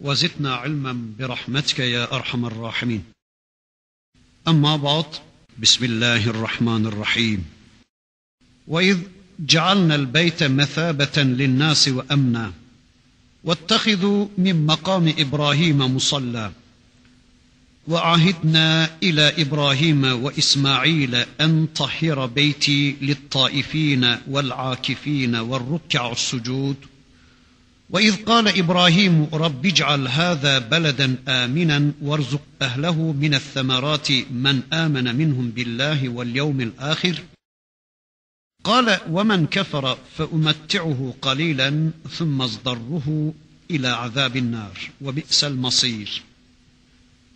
وزدنا علما برحمتك يا أرحم الراحمين. أما بعد بسم الله الرحمن الرحيم. وإذ جعلنا البيت مثابة للناس وأمنا واتخذوا من مقام إبراهيم مصلى وعهدنا إلى إبراهيم وإسماعيل أن طهر بيتي للطائفين والعاكفين والركع السجود وإذ قال إبراهيم رب اجعل هذا بلدا آمنا وارزق أهله من الثمرات من آمن منهم بالله واليوم الآخر. قال ومن كفر فأمتعه قليلا ثم اصضره إلى عذاب النار وبئس المصير.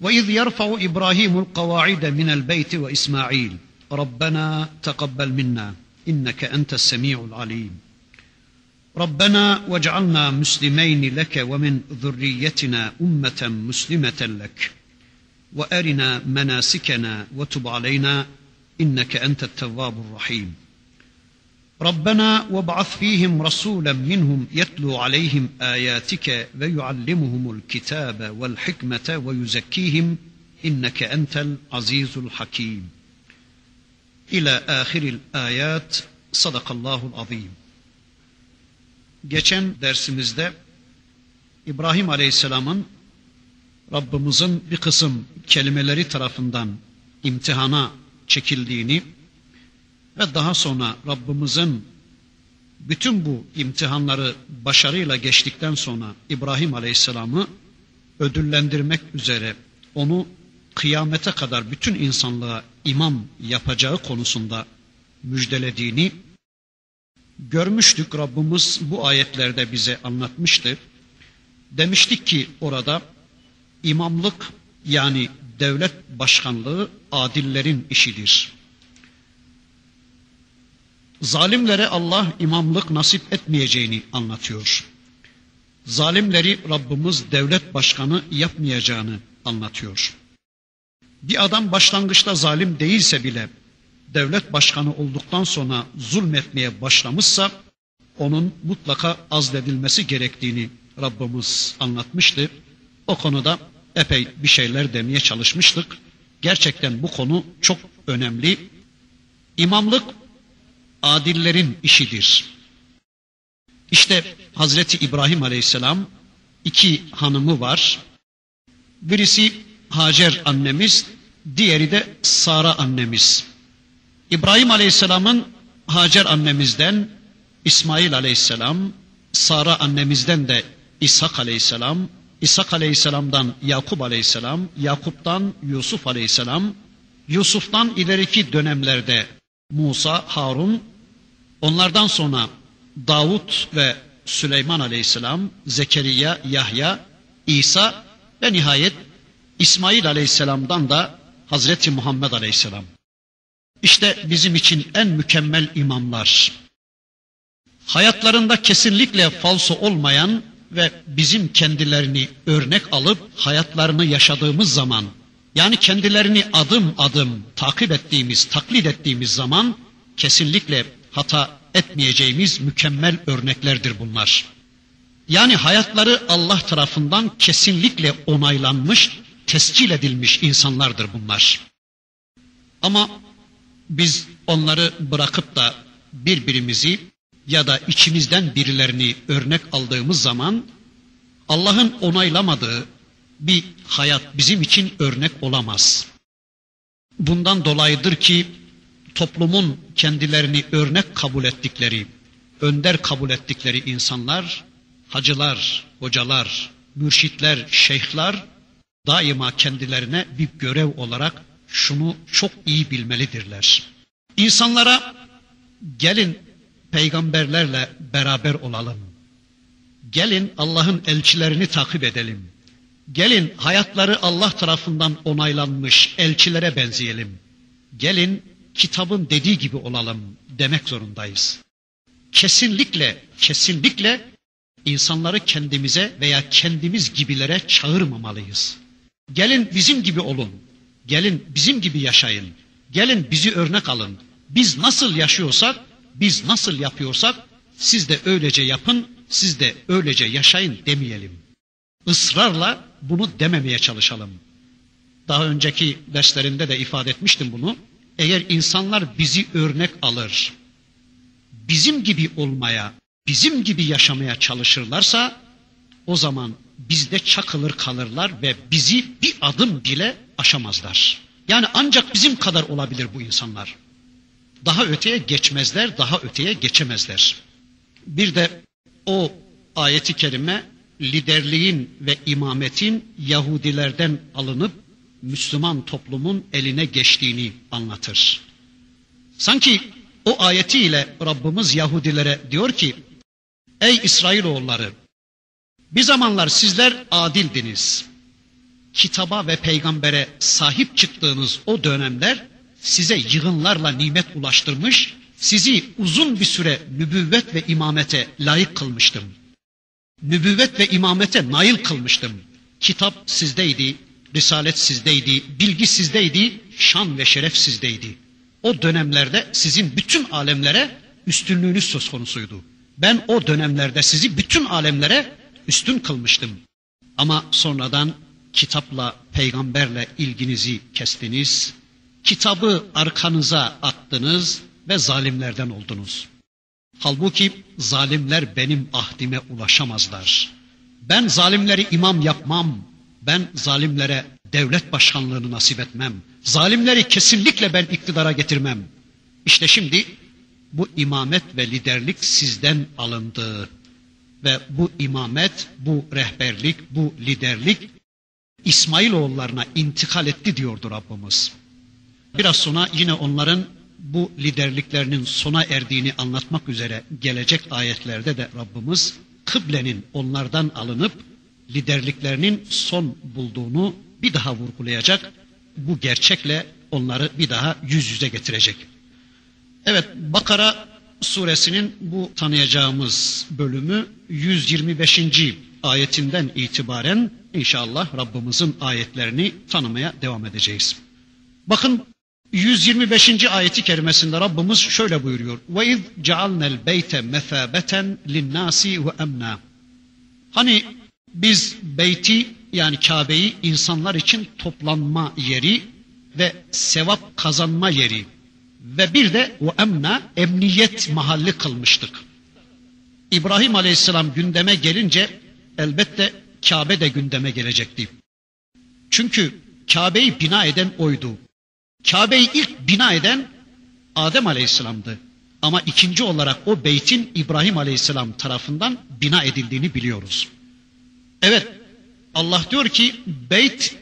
وإذ يرفع إبراهيم القواعد من البيت وإسماعيل ربنا تقبل منا إنك أنت السميع العليم. ربنا واجعلنا مسلمين لك ومن ذريتنا أمة مسلمة لك. وأرنا مناسكنا وتب علينا إنك أنت التواب الرحيم. ربنا وابعث فيهم رسولا منهم يتلو عليهم آياتك ويعلمهم الكتاب والحكمة ويزكيهم إنك أنت العزيز الحكيم. إلى آخر الآيات صدق الله العظيم. Geçen dersimizde İbrahim Aleyhisselam'ın Rabbimizin bir kısım kelimeleri tarafından imtihana çekildiğini ve daha sonra Rabbimizin bütün bu imtihanları başarıyla geçtikten sonra İbrahim Aleyhisselam'ı ödüllendirmek üzere onu kıyamete kadar bütün insanlığa imam yapacağı konusunda müjdelediğini görmüştük Rabbimiz bu ayetlerde bize anlatmıştı. Demiştik ki orada imamlık yani devlet başkanlığı adillerin işidir. Zalimlere Allah imamlık nasip etmeyeceğini anlatıyor. Zalimleri Rabbimiz devlet başkanı yapmayacağını anlatıyor. Bir adam başlangıçta zalim değilse bile devlet başkanı olduktan sonra zulmetmeye başlamışsa onun mutlaka azledilmesi gerektiğini Rabbimiz anlatmıştı. O konuda epey bir şeyler demeye çalışmıştık. Gerçekten bu konu çok önemli. İmamlık adillerin işidir. İşte Hazreti İbrahim Aleyhisselam iki hanımı var. Birisi Hacer annemiz, diğeri de Sara annemiz. İbrahim Aleyhisselam'ın Hacer annemizden İsmail Aleyhisselam, Sara annemizden de İshak Aleyhisselam, İshak Aleyhisselam'dan Yakup Aleyhisselam, Yakup'tan Yusuf Aleyhisselam, Yusuf'tan ileriki dönemlerde Musa, Harun, onlardan sonra Davut ve Süleyman Aleyhisselam, Zekeriya, Yahya, İsa ve nihayet İsmail Aleyhisselam'dan da Hazreti Muhammed Aleyhisselam. İşte bizim için en mükemmel imamlar. Hayatlarında kesinlikle falso olmayan ve bizim kendilerini örnek alıp hayatlarını yaşadığımız zaman yani kendilerini adım adım takip ettiğimiz, taklit ettiğimiz zaman kesinlikle hata etmeyeceğimiz mükemmel örneklerdir bunlar. Yani hayatları Allah tarafından kesinlikle onaylanmış, tescil edilmiş insanlardır bunlar. Ama biz onları bırakıp da birbirimizi ya da içimizden birilerini örnek aldığımız zaman Allah'ın onaylamadığı bir hayat bizim için örnek olamaz. Bundan dolayıdır ki toplumun kendilerini örnek kabul ettikleri, önder kabul ettikleri insanlar, hacılar, hocalar, mürşitler, şeyhler daima kendilerine bir görev olarak şunu çok iyi bilmelidirler. İnsanlara gelin peygamberlerle beraber olalım. Gelin Allah'ın elçilerini takip edelim. Gelin hayatları Allah tarafından onaylanmış elçilere benzeyelim. Gelin kitabın dediği gibi olalım demek zorundayız. Kesinlikle, kesinlikle insanları kendimize veya kendimiz gibilere çağırmamalıyız. Gelin bizim gibi olun. Gelin bizim gibi yaşayın. Gelin bizi örnek alın. Biz nasıl yaşıyorsak, biz nasıl yapıyorsak siz de öylece yapın, siz de öylece yaşayın demeyelim. Israrla bunu dememeye çalışalım. Daha önceki derslerimde de ifade etmiştim bunu. Eğer insanlar bizi örnek alır, bizim gibi olmaya, bizim gibi yaşamaya çalışırlarsa o zaman bizde çakılır kalırlar ve bizi bir adım bile aşamazlar. Yani ancak bizim kadar olabilir bu insanlar. Daha öteye geçmezler, daha öteye geçemezler. Bir de o ayeti kerime liderliğin ve imametin Yahudilerden alınıp Müslüman toplumun eline geçtiğini anlatır. Sanki o ayetiyle Rabbimiz Yahudilere diyor ki Ey İsrailoğulları bir zamanlar sizler adildiniz. Kitaba ve peygambere sahip çıktığınız o dönemler size yığınlarla nimet ulaştırmış, sizi uzun bir süre nübüvvet ve imamete layık kılmıştım. Nübüvvet ve imamete nail kılmıştım. Kitap sizdeydi, risalet sizdeydi, bilgi sizdeydi, şan ve şeref sizdeydi. O dönemlerde sizin bütün alemlere üstünlüğünüz söz konusuydu. Ben o dönemlerde sizi bütün alemlere üstün kılmıştım. Ama sonradan kitapla, peygamberle ilginizi kestiniz. Kitabı arkanıza attınız ve zalimlerden oldunuz. Halbuki zalimler benim ahdime ulaşamazlar. Ben zalimleri imam yapmam. Ben zalimlere devlet başkanlığını nasip etmem. Zalimleri kesinlikle ben iktidara getirmem. İşte şimdi bu imamet ve liderlik sizden alındı. Ve bu imamet, bu rehberlik, bu liderlik İsmailoğullarına intikal etti diyordu Rabbimiz. Biraz sonra yine onların bu liderliklerinin sona erdiğini anlatmak üzere gelecek ayetlerde de Rabbimiz kıblenin onlardan alınıp liderliklerinin son bulduğunu bir daha vurgulayacak. Bu gerçekle onları bir daha yüz yüze getirecek. Evet Bakara suresinin bu tanıyacağımız bölümü 125. ayetinden itibaren inşallah Rabbimizin ayetlerini tanımaya devam edeceğiz. Bakın 125. ayeti kerimesinde Rabbimiz şöyle buyuruyor. Ve iz cealnel beyte mesabeten linnasi ve emna. Hani biz beyti yani Kabe'yi insanlar için toplanma yeri ve sevap kazanma yeri ve bir de o emna emniyet mahalli kılmıştık. İbrahim Aleyhisselam gündeme gelince elbette Kabe de gündeme gelecekti. Çünkü Kabe'yi bina eden oydu. Kabe'yi ilk bina eden Adem Aleyhisselam'dı. Ama ikinci olarak o beytin İbrahim Aleyhisselam tarafından bina edildiğini biliyoruz. Evet Allah diyor ki beyt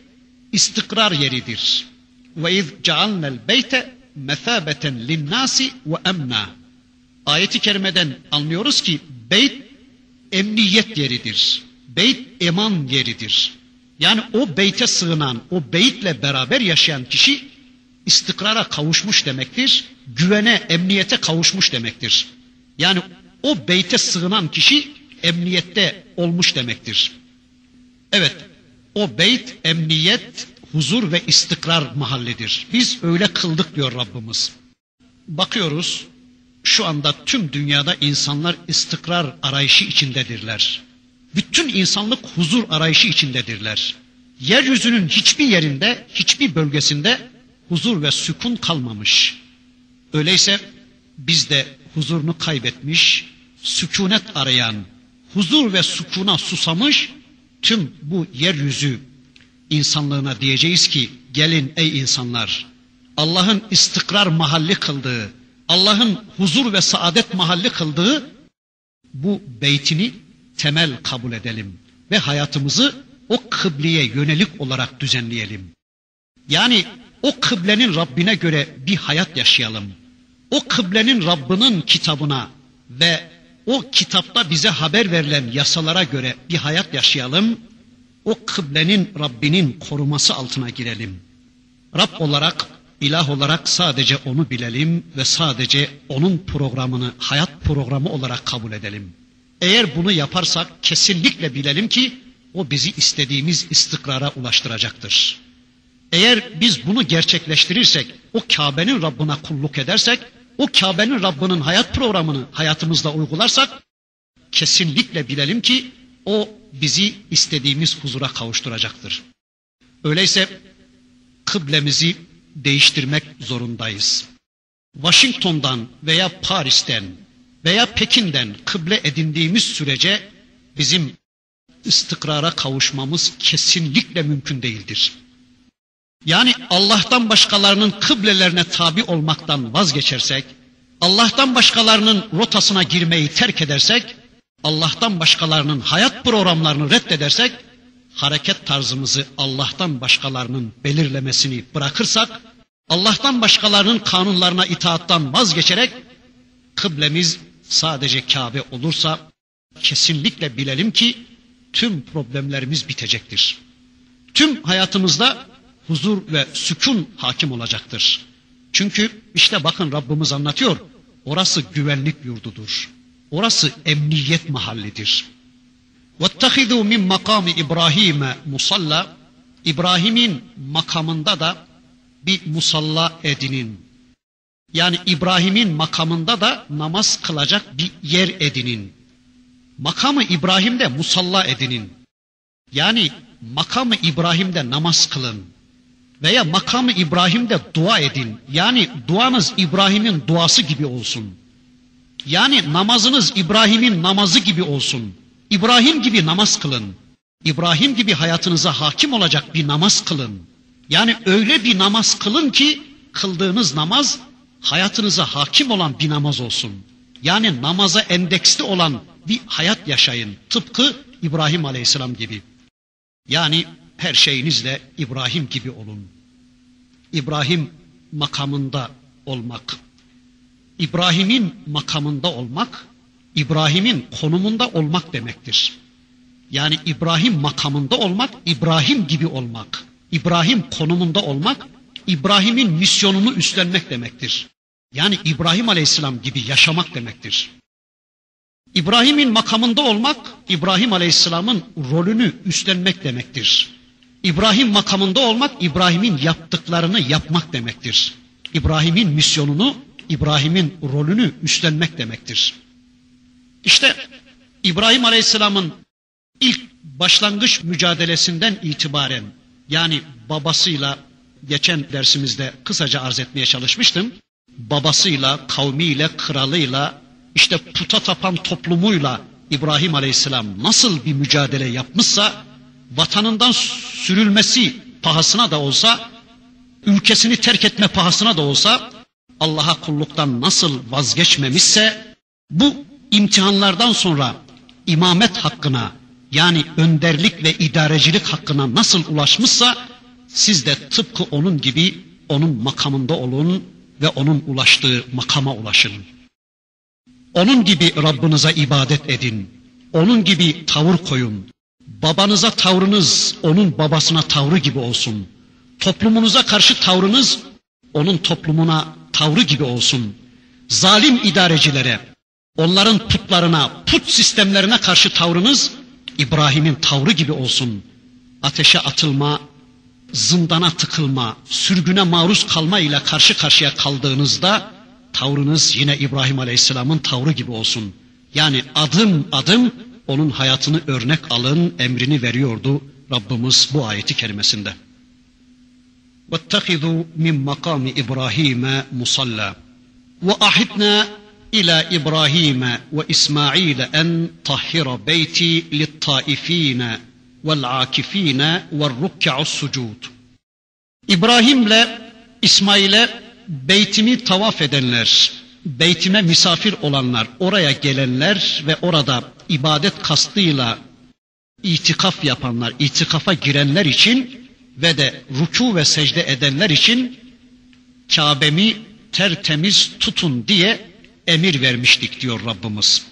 istikrar yeridir. Ve iz cealnel beyte mesabeten linnasi ve emna. Ayeti kerimeden anlıyoruz ki beyt emniyet yeridir. Beyt eman yeridir. Yani o beyte sığınan, o beytle beraber yaşayan kişi istikrara kavuşmuş demektir. Güvene, emniyete kavuşmuş demektir. Yani o beyte sığınan kişi emniyette olmuş demektir. Evet, o beyt emniyet, huzur ve istikrar mahallidir. Biz öyle kıldık diyor Rabbimiz. Bakıyoruz, şu anda tüm dünyada insanlar istikrar arayışı içindedirler. Bütün insanlık huzur arayışı içindedirler. Yeryüzünün hiçbir yerinde, hiçbir bölgesinde huzur ve sükun kalmamış. Öyleyse biz de huzurunu kaybetmiş, sükunet arayan, huzur ve sukuna susamış tüm bu yeryüzü insanlığına diyeceğiz ki gelin ey insanlar Allah'ın istikrar mahalli kıldığı, Allah'ın huzur ve saadet mahalli kıldığı bu beytini temel kabul edelim ve hayatımızı o kıbleye yönelik olarak düzenleyelim. Yani o kıblenin Rabbine göre bir hayat yaşayalım. O kıblenin Rabbinin kitabına ve o kitapta bize haber verilen yasalara göre bir hayat yaşayalım o kıblenin Rabbinin koruması altına girelim. Rab olarak, ilah olarak sadece onu bilelim ve sadece onun programını hayat programı olarak kabul edelim. Eğer bunu yaparsak kesinlikle bilelim ki o bizi istediğimiz istikrara ulaştıracaktır. Eğer biz bunu gerçekleştirirsek, o Kabe'nin Rabbine kulluk edersek, o Kabe'nin Rabbinin hayat programını hayatımızda uygularsak, kesinlikle bilelim ki o bizi istediğimiz huzura kavuşturacaktır. Öyleyse kıblemizi değiştirmek zorundayız. Washington'dan veya Paris'ten veya Pekin'den kıble edindiğimiz sürece bizim istikrara kavuşmamız kesinlikle mümkün değildir. Yani Allah'tan başkalarının kıblelerine tabi olmaktan vazgeçersek, Allah'tan başkalarının rotasına girmeyi terk edersek, Allah'tan başkalarının hayat programlarını reddedersek, hareket tarzımızı Allah'tan başkalarının belirlemesini bırakırsak, Allah'tan başkalarının kanunlarına itaattan vazgeçerek, kıblemiz sadece Kabe olursa, kesinlikle bilelim ki tüm problemlerimiz bitecektir. Tüm hayatımızda huzur ve sükun hakim olacaktır. Çünkü işte bakın Rabbimiz anlatıyor. Orası güvenlik yurdudur. Orası emniyet mahallidir. وَاتَّخِذُوا مِنْ مَقَامِ İbrahim'e musalla İbrahim'in makamında da bir musalla edinin. Yani İbrahim'in makamında da namaz kılacak bir yer edinin. Makamı İbrahim'de musalla edinin. Yani makamı İbrahim'de namaz kılın. Veya makamı İbrahim'de dua edin. Yani duanız İbrahim'in duası gibi olsun. Yani namazınız İbrahim'in namazı gibi olsun. İbrahim gibi namaz kılın. İbrahim gibi hayatınıza hakim olacak bir namaz kılın. Yani öyle bir namaz kılın ki kıldığınız namaz hayatınıza hakim olan bir namaz olsun. Yani namaza endeksli olan bir hayat yaşayın. Tıpkı İbrahim Aleyhisselam gibi. Yani her şeyinizle İbrahim gibi olun. İbrahim makamında olmak. İbrahim'in makamında olmak, İbrahim'in konumunda olmak demektir. Yani İbrahim makamında olmak, İbrahim gibi olmak. İbrahim konumunda olmak, İbrahim'in misyonunu üstlenmek demektir. Yani İbrahim Aleyhisselam gibi yaşamak demektir. İbrahim'in makamında olmak, İbrahim Aleyhisselam'ın rolünü üstlenmek demektir. İbrahim makamında olmak, İbrahim'in yaptıklarını yapmak demektir. İbrahim'in misyonunu, İbrahim'in rolünü üstlenmek demektir. İşte İbrahim Aleyhisselam'ın ilk başlangıç mücadelesinden itibaren yani babasıyla geçen dersimizde kısaca arz etmeye çalışmıştım. Babasıyla, kavmiyle, kralıyla, işte puta tapan toplumuyla İbrahim Aleyhisselam nasıl bir mücadele yapmışsa vatanından sürülmesi pahasına da olsa ülkesini terk etme pahasına da olsa Allah'a kulluktan nasıl vazgeçmemişse bu imtihanlardan sonra imamet hakkına yani önderlik ve idarecilik hakkına nasıl ulaşmışsa siz de tıpkı onun gibi onun makamında olun ve onun ulaştığı makama ulaşın. Onun gibi Rabbinize ibadet edin. Onun gibi tavır koyun. Babanıza tavrınız onun babasına tavrı gibi olsun. Toplumunuza karşı tavrınız onun toplumuna tavrı gibi olsun. Zalim idarecilere, onların putlarına, put sistemlerine karşı tavrınız İbrahim'in tavrı gibi olsun. Ateşe atılma, zindana tıkılma, sürgüne maruz kalma ile karşı karşıya kaldığınızda tavrınız yine İbrahim Aleyhisselam'ın tavrı gibi olsun. Yani adım adım onun hayatını örnek alın emrini veriyordu Rabbimiz bu ayeti kerimesinde. وَاتَّخِذُوا مِنْ مَقَامِ إِبْرَاهِيمَ مُصَلَّى وَأَحِدْنَا إلى إبراهيم وإسماعيل أن طهر بيتي للطائفين والعاكفين والركع السجود İbrahim'le İsmail'e beytimi tavaf edenler, beytime misafir olanlar, oraya gelenler ve orada ibadet kastıyla itikaf yapanlar, itikafa girenler için ve de ruku ve secde edenler için Kabe'mi tertemiz tutun diye emir vermiştik diyor Rabbimiz.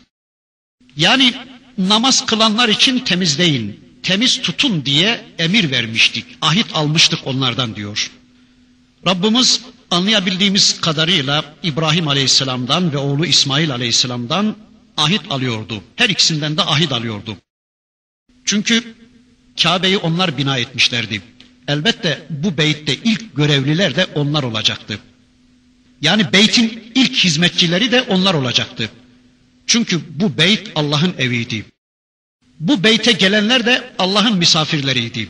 Yani namaz kılanlar için temizleyin, temiz tutun diye emir vermiştik. Ahit almıştık onlardan diyor. Rabbimiz anlayabildiğimiz kadarıyla İbrahim Aleyhisselam'dan ve oğlu İsmail Aleyhisselam'dan ahit alıyordu. Her ikisinden de ahit alıyordu. Çünkü Kabe'yi onlar bina etmişlerdi. Elbette bu beytte ilk görevliler de onlar olacaktı. Yani beytin ilk hizmetçileri de onlar olacaktı. Çünkü bu beyt Allah'ın eviydi. Bu beyte gelenler de Allah'ın misafirleriydi.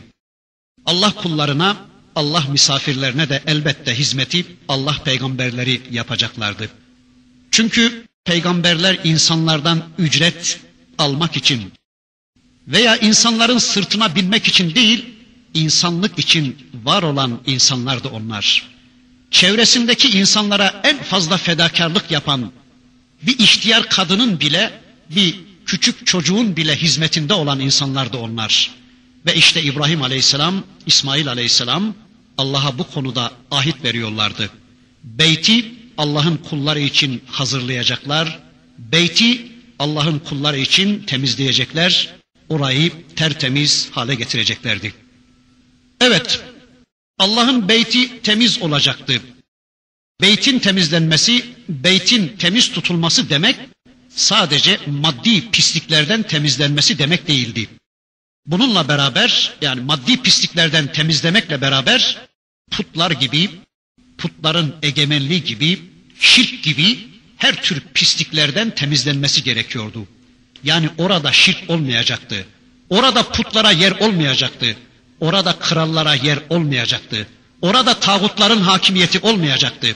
Allah kullarına, Allah misafirlerine de elbette hizmeti Allah peygamberleri yapacaklardı. Çünkü peygamberler insanlardan ücret almak için veya insanların sırtına binmek için değil, insanlık için var olan insanlardı onlar. Çevresindeki insanlara en fazla fedakarlık yapan bir ihtiyar kadının bile, bir küçük çocuğun bile hizmetinde olan insanlardı onlar. Ve işte İbrahim Aleyhisselam, İsmail Aleyhisselam Allah'a bu konuda ahit veriyorlardı. Beyti Allah'ın kulları için hazırlayacaklar. Beyti Allah'ın kulları için temizleyecekler. Orayı tertemiz hale getireceklerdi. Evet, Allah'ın beyti temiz olacaktı. Beytin temizlenmesi, beytin temiz tutulması demek sadece maddi pisliklerden temizlenmesi demek değildi. Bununla beraber yani maddi pisliklerden temizlemekle beraber putlar gibi, putların egemenliği gibi, şirk gibi her tür pisliklerden temizlenmesi gerekiyordu. Yani orada şirk olmayacaktı. Orada putlara yer olmayacaktı. Orada krallara yer olmayacaktı. Orada tağutların hakimiyeti olmayacaktı.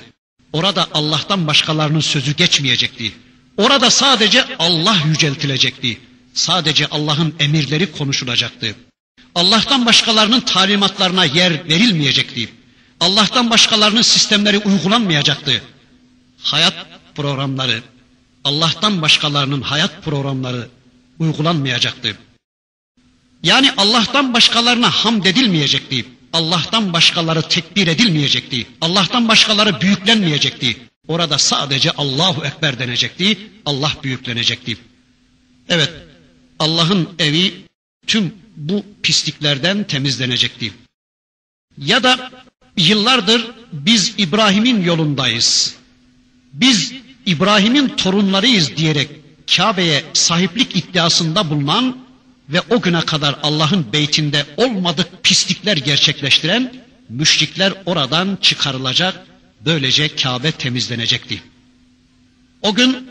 Orada Allah'tan başkalarının sözü geçmeyecekti. Orada sadece Allah yüceltilecekti. Sadece Allah'ın emirleri konuşulacaktı. Allah'tan başkalarının talimatlarına yer verilmeyecekti. Allah'tan başkalarının sistemleri uygulanmayacaktı. Hayat programları, Allah'tan başkalarının hayat programları uygulanmayacaktı. Yani Allah'tan başkalarına hamd edilmeyecekti. Allah'tan başkaları tekbir edilmeyecekti. Allah'tan başkaları büyüklenmeyecekti. Orada sadece Allahu Ekber denecekti. Allah büyüklenecekti. Evet, Allah'ın evi tüm bu pisliklerden temizlenecekti. Ya da yıllardır biz İbrahim'in yolundayız. Biz İbrahim'in torunlarıyız diyerek Kabe'ye sahiplik iddiasında bulunan ve o güne kadar Allah'ın beytinde olmadık pislikler gerçekleştiren müşrikler oradan çıkarılacak, böylece Kabe temizlenecekti. O gün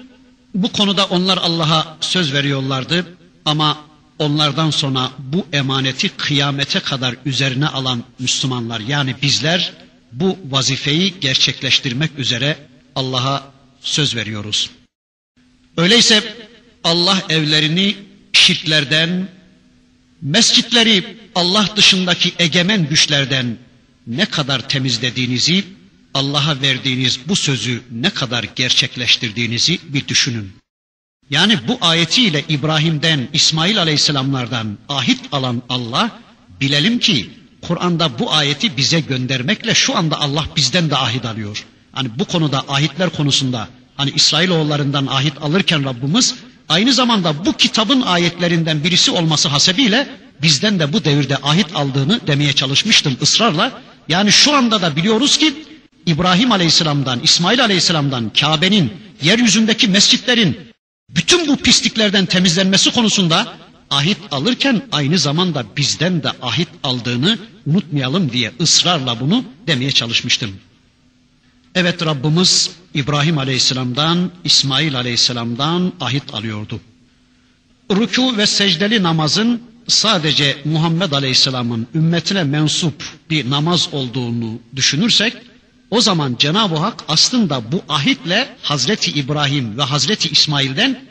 bu konuda onlar Allah'a söz veriyorlardı ama onlardan sonra bu emaneti kıyamete kadar üzerine alan Müslümanlar yani bizler bu vazifeyi gerçekleştirmek üzere Allah'a söz veriyoruz. Öyleyse Allah evlerini şirklerden, mescitleri Allah dışındaki egemen güçlerden ne kadar temizlediğinizi, Allah'a verdiğiniz bu sözü ne kadar gerçekleştirdiğinizi bir düşünün. Yani bu ayetiyle İbrahim'den, İsmail Aleyhisselamlardan ahit alan Allah, bilelim ki Kur'an'da bu ayeti bize göndermekle şu anda Allah bizden de ahit alıyor. Hani bu konuda ahitler konusunda hani İsrailoğullarından ahit alırken Rabbimiz aynı zamanda bu kitabın ayetlerinden birisi olması hasebiyle bizden de bu devirde ahit aldığını demeye çalışmıştım ısrarla. Yani şu anda da biliyoruz ki İbrahim Aleyhisselam'dan, İsmail Aleyhisselam'dan, Kabe'nin, yeryüzündeki mescitlerin bütün bu pisliklerden temizlenmesi konusunda ahit alırken aynı zamanda bizden de ahit aldığını unutmayalım diye ısrarla bunu demeye çalışmıştım. Evet Rabbimiz İbrahim Aleyhisselam'dan, İsmail Aleyhisselam'dan ahit alıyordu. Rükû ve secdeli namazın sadece Muhammed Aleyhisselam'ın ümmetine mensup bir namaz olduğunu düşünürsek, o zaman Cenab-ı Hak aslında bu ahitle Hazreti İbrahim ve Hazreti İsmail'den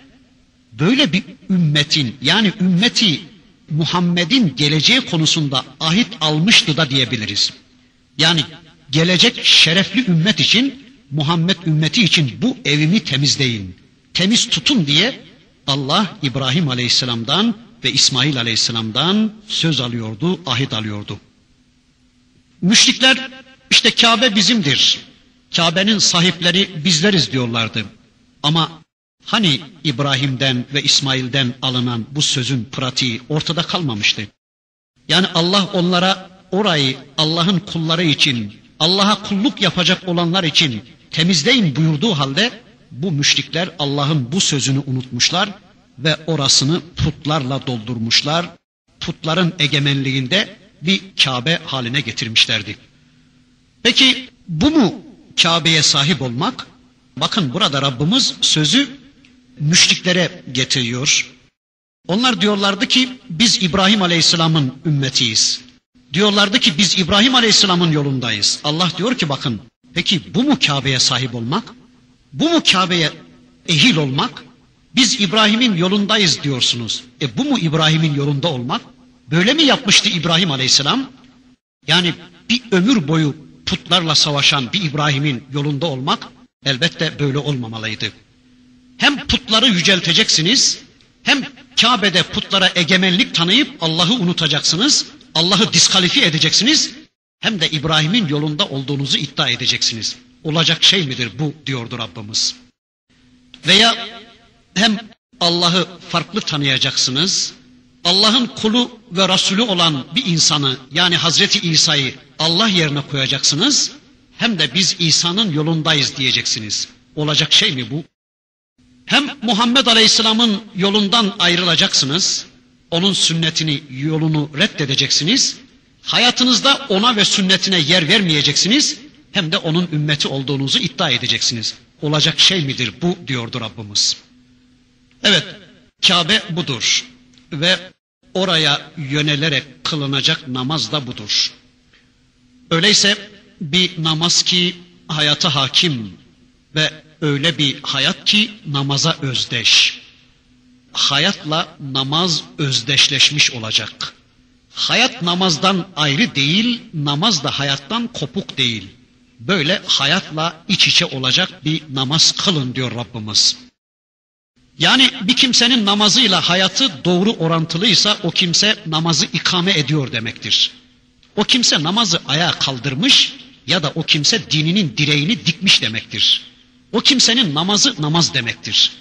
böyle bir ümmetin yani ümmeti Muhammed'in geleceği konusunda ahit almıştı da diyebiliriz. Yani gelecek şerefli ümmet için, Muhammed ümmeti için bu evimi temizleyin, temiz tutun diye Allah İbrahim Aleyhisselam'dan ve İsmail Aleyhisselam'dan söz alıyordu, ahit alıyordu. Müşrikler işte Kabe bizimdir. Kabe'nin sahipleri bizleriz diyorlardı. Ama hani İbrahim'den ve İsmail'den alınan bu sözün pratiği ortada kalmamıştı. Yani Allah onlara orayı Allah'ın kulları için, Allah'a kulluk yapacak olanlar için temizleyin buyurduğu halde bu müşrikler Allah'ın bu sözünü unutmuşlar ve orasını putlarla doldurmuşlar. Putların egemenliğinde bir Kabe haline getirmişlerdi. Peki bu mu Kabe'ye sahip olmak? Bakın burada Rabbimiz sözü müşriklere getiriyor. Onlar diyorlardı ki biz İbrahim Aleyhisselam'ın ümmetiyiz. Diyorlardı ki biz İbrahim Aleyhisselam'ın yolundayız. Allah diyor ki bakın peki bu mu Kabe'ye sahip olmak? Bu mu Kabe'ye ehil olmak? Biz İbrahim'in yolundayız diyorsunuz. E bu mu İbrahim'in yolunda olmak? Böyle mi yapmıştı İbrahim Aleyhisselam? Yani bir ömür boyu putlarla savaşan bir İbrahim'in yolunda olmak elbette böyle olmamalıydı. Hem putları yücelteceksiniz, hem Kabe'de putlara egemenlik tanıyıp Allah'ı unutacaksınız, Allah'ı diskalifiye edeceksiniz, hem de İbrahim'in yolunda olduğunuzu iddia edeceksiniz. Olacak şey midir bu diyordu Rabbimiz. Veya hem Allah'ı farklı tanıyacaksınız, Allah'ın kulu ve Resulü olan bir insanı yani Hazreti İsa'yı Allah yerine koyacaksınız, hem de biz İsa'nın yolundayız diyeceksiniz. Olacak şey mi bu? Hem Muhammed Aleyhisselam'ın yolundan ayrılacaksınız, onun sünnetini, yolunu reddedeceksiniz, hayatınızda ona ve sünnetine yer vermeyeceksiniz, hem de onun ümmeti olduğunuzu iddia edeceksiniz. Olacak şey midir bu diyordu Rabbimiz. Evet, Kabe budur ve oraya yönelerek kılınacak namaz da budur. Öyleyse bir namaz ki hayata hakim ve öyle bir hayat ki namaza özdeş. Hayatla namaz özdeşleşmiş olacak. Hayat namazdan ayrı değil, namaz da hayattan kopuk değil. Böyle hayatla iç içe olacak bir namaz kılın diyor Rabbimiz. Yani bir kimsenin namazıyla hayatı doğru orantılıysa o kimse namazı ikame ediyor demektir. O kimse namazı ayağa kaldırmış ya da o kimse dininin direğini dikmiş demektir. O kimsenin namazı namaz demektir.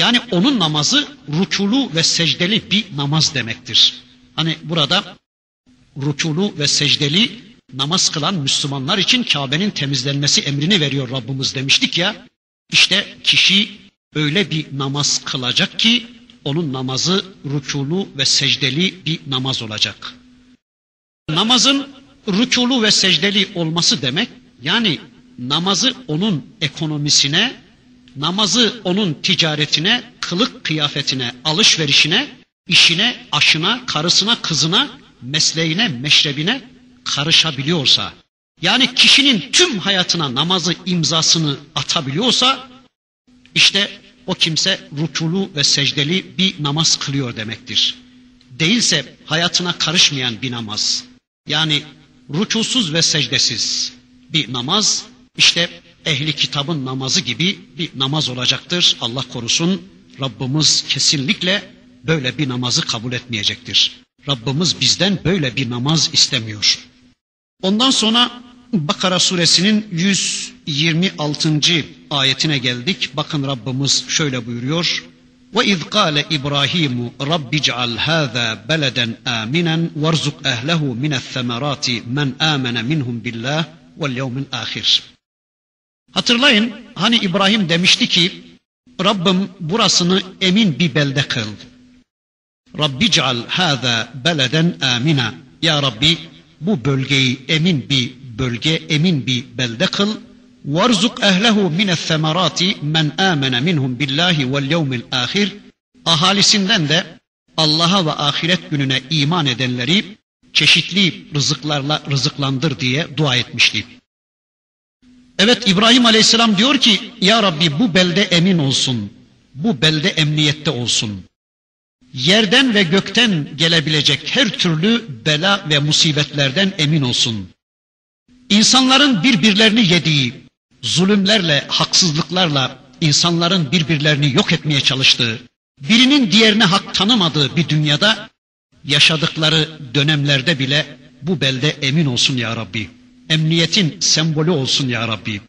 Yani onun namazı rükulu ve secdeli bir namaz demektir. Hani burada rükulu ve secdeli namaz kılan Müslümanlar için Kabe'nin temizlenmesi emrini veriyor Rabbimiz demiştik ya. İşte kişi öyle bir namaz kılacak ki onun namazı rükulu ve secdeli bir namaz olacak. Namazın rükulu ve secdeli olması demek yani namazı onun ekonomisine, namazı onun ticaretine, kılık kıyafetine, alışverişine, işine, aşına, karısına, kızına, mesleğine, meşrebine karışabiliyorsa, yani kişinin tüm hayatına namazı imzasını atabiliyorsa, işte o kimse rükulu ve secdeli bir namaz kılıyor demektir. Değilse hayatına karışmayan bir namaz, yani rükusuz ve secdesiz bir namaz, işte ehli kitabın namazı gibi bir namaz olacaktır. Allah korusun Rabbimiz kesinlikle böyle bir namazı kabul etmeyecektir. Rabbimiz bizden böyle bir namaz istemiyor. Ondan sonra Bakara suresinin 126. ayetine geldik. Bakın Rabbimiz şöyle buyuruyor. وَاِذْ قَالَ إِبْرَاهِيمُ رَبِّ اجْعَلْ هَذَا بَلَدًا آمِنًا وَارْزُقْ أَهْلَهُ مِنَ الثَّمَرَاتِ مَنْ آمَنَ مِنْهُمْ بِاللّٰهِ وَالْيَوْمِ الْآخِرِ Hatırlayın hani İbrahim demişti ki Rabbim burasını emin bir belde kıl. Rabbi ceal hâzâ beleden amina. Ya Rabbi bu bölgeyi emin bir bölge, emin bir belde kıl. Varzuk ehlehu mine semerati men amene minhum billahi vel yevmil ahir. Ahalisinden de Allah'a ve ahiret gününe iman edenleri çeşitli rızıklarla rızıklandır diye dua etmişti. Evet İbrahim Aleyhisselam diyor ki ya Rabbi bu belde emin olsun. Bu belde emniyette olsun. Yerden ve gökten gelebilecek her türlü bela ve musibetlerden emin olsun. İnsanların birbirlerini yediği, zulümlerle, haksızlıklarla insanların birbirlerini yok etmeye çalıştığı, birinin diğerine hak tanımadığı bir dünyada yaşadıkları dönemlerde bile bu belde emin olsun ya Rabbi emniyetin sembolü olsun ya Rabbi.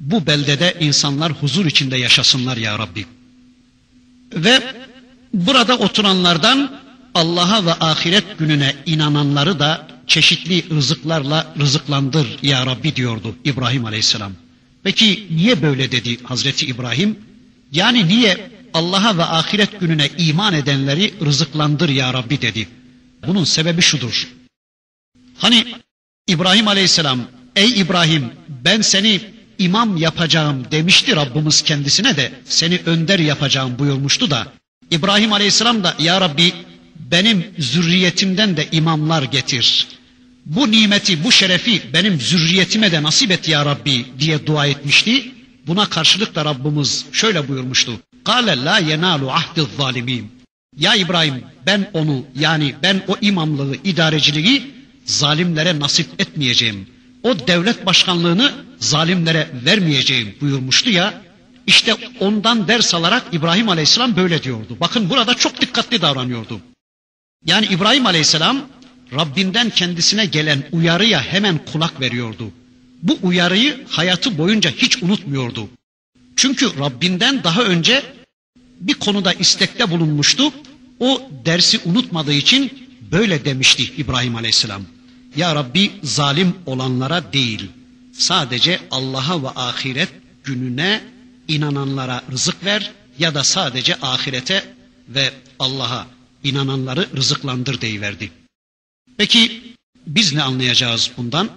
Bu beldede insanlar huzur içinde yaşasınlar ya Rabbi. Ve burada oturanlardan Allah'a ve ahiret gününe inananları da çeşitli rızıklarla rızıklandır ya Rabbi diyordu İbrahim Aleyhisselam. Peki niye böyle dedi Hazreti İbrahim? Yani niye Allah'a ve ahiret gününe iman edenleri rızıklandır ya Rabbi dedi. Bunun sebebi şudur. Hani İbrahim Aleyhisselam, ey İbrahim ben seni imam yapacağım demişti Rabbimiz kendisine de seni önder yapacağım buyurmuştu da İbrahim Aleyhisselam da ya Rabbi benim zürriyetimden de imamlar getir. Bu nimeti, bu şerefi benim zürriyetime de nasip et ya Rabbi diye dua etmişti. Buna karşılık da Rabbimiz şöyle buyurmuştu. Kale la yenalu ahdi zalimin. Ya İbrahim ben onu yani ben o imamlığı, idareciliği zalimlere nasip etmeyeceğim. O devlet başkanlığını zalimlere vermeyeceğim buyurmuştu ya. İşte ondan ders alarak İbrahim Aleyhisselam böyle diyordu. Bakın burada çok dikkatli davranıyordu. Yani İbrahim Aleyhisselam Rabbinden kendisine gelen uyarıya hemen kulak veriyordu. Bu uyarıyı hayatı boyunca hiç unutmuyordu. Çünkü Rabbinden daha önce bir konuda istekte bulunmuştu. O dersi unutmadığı için böyle demişti İbrahim Aleyhisselam. Ya Rabbi zalim olanlara değil, sadece Allah'a ve ahiret gününe inananlara rızık ver ya da sadece ahirete ve Allah'a inananları rızıklandır deyiverdi. Peki biz ne anlayacağız bundan?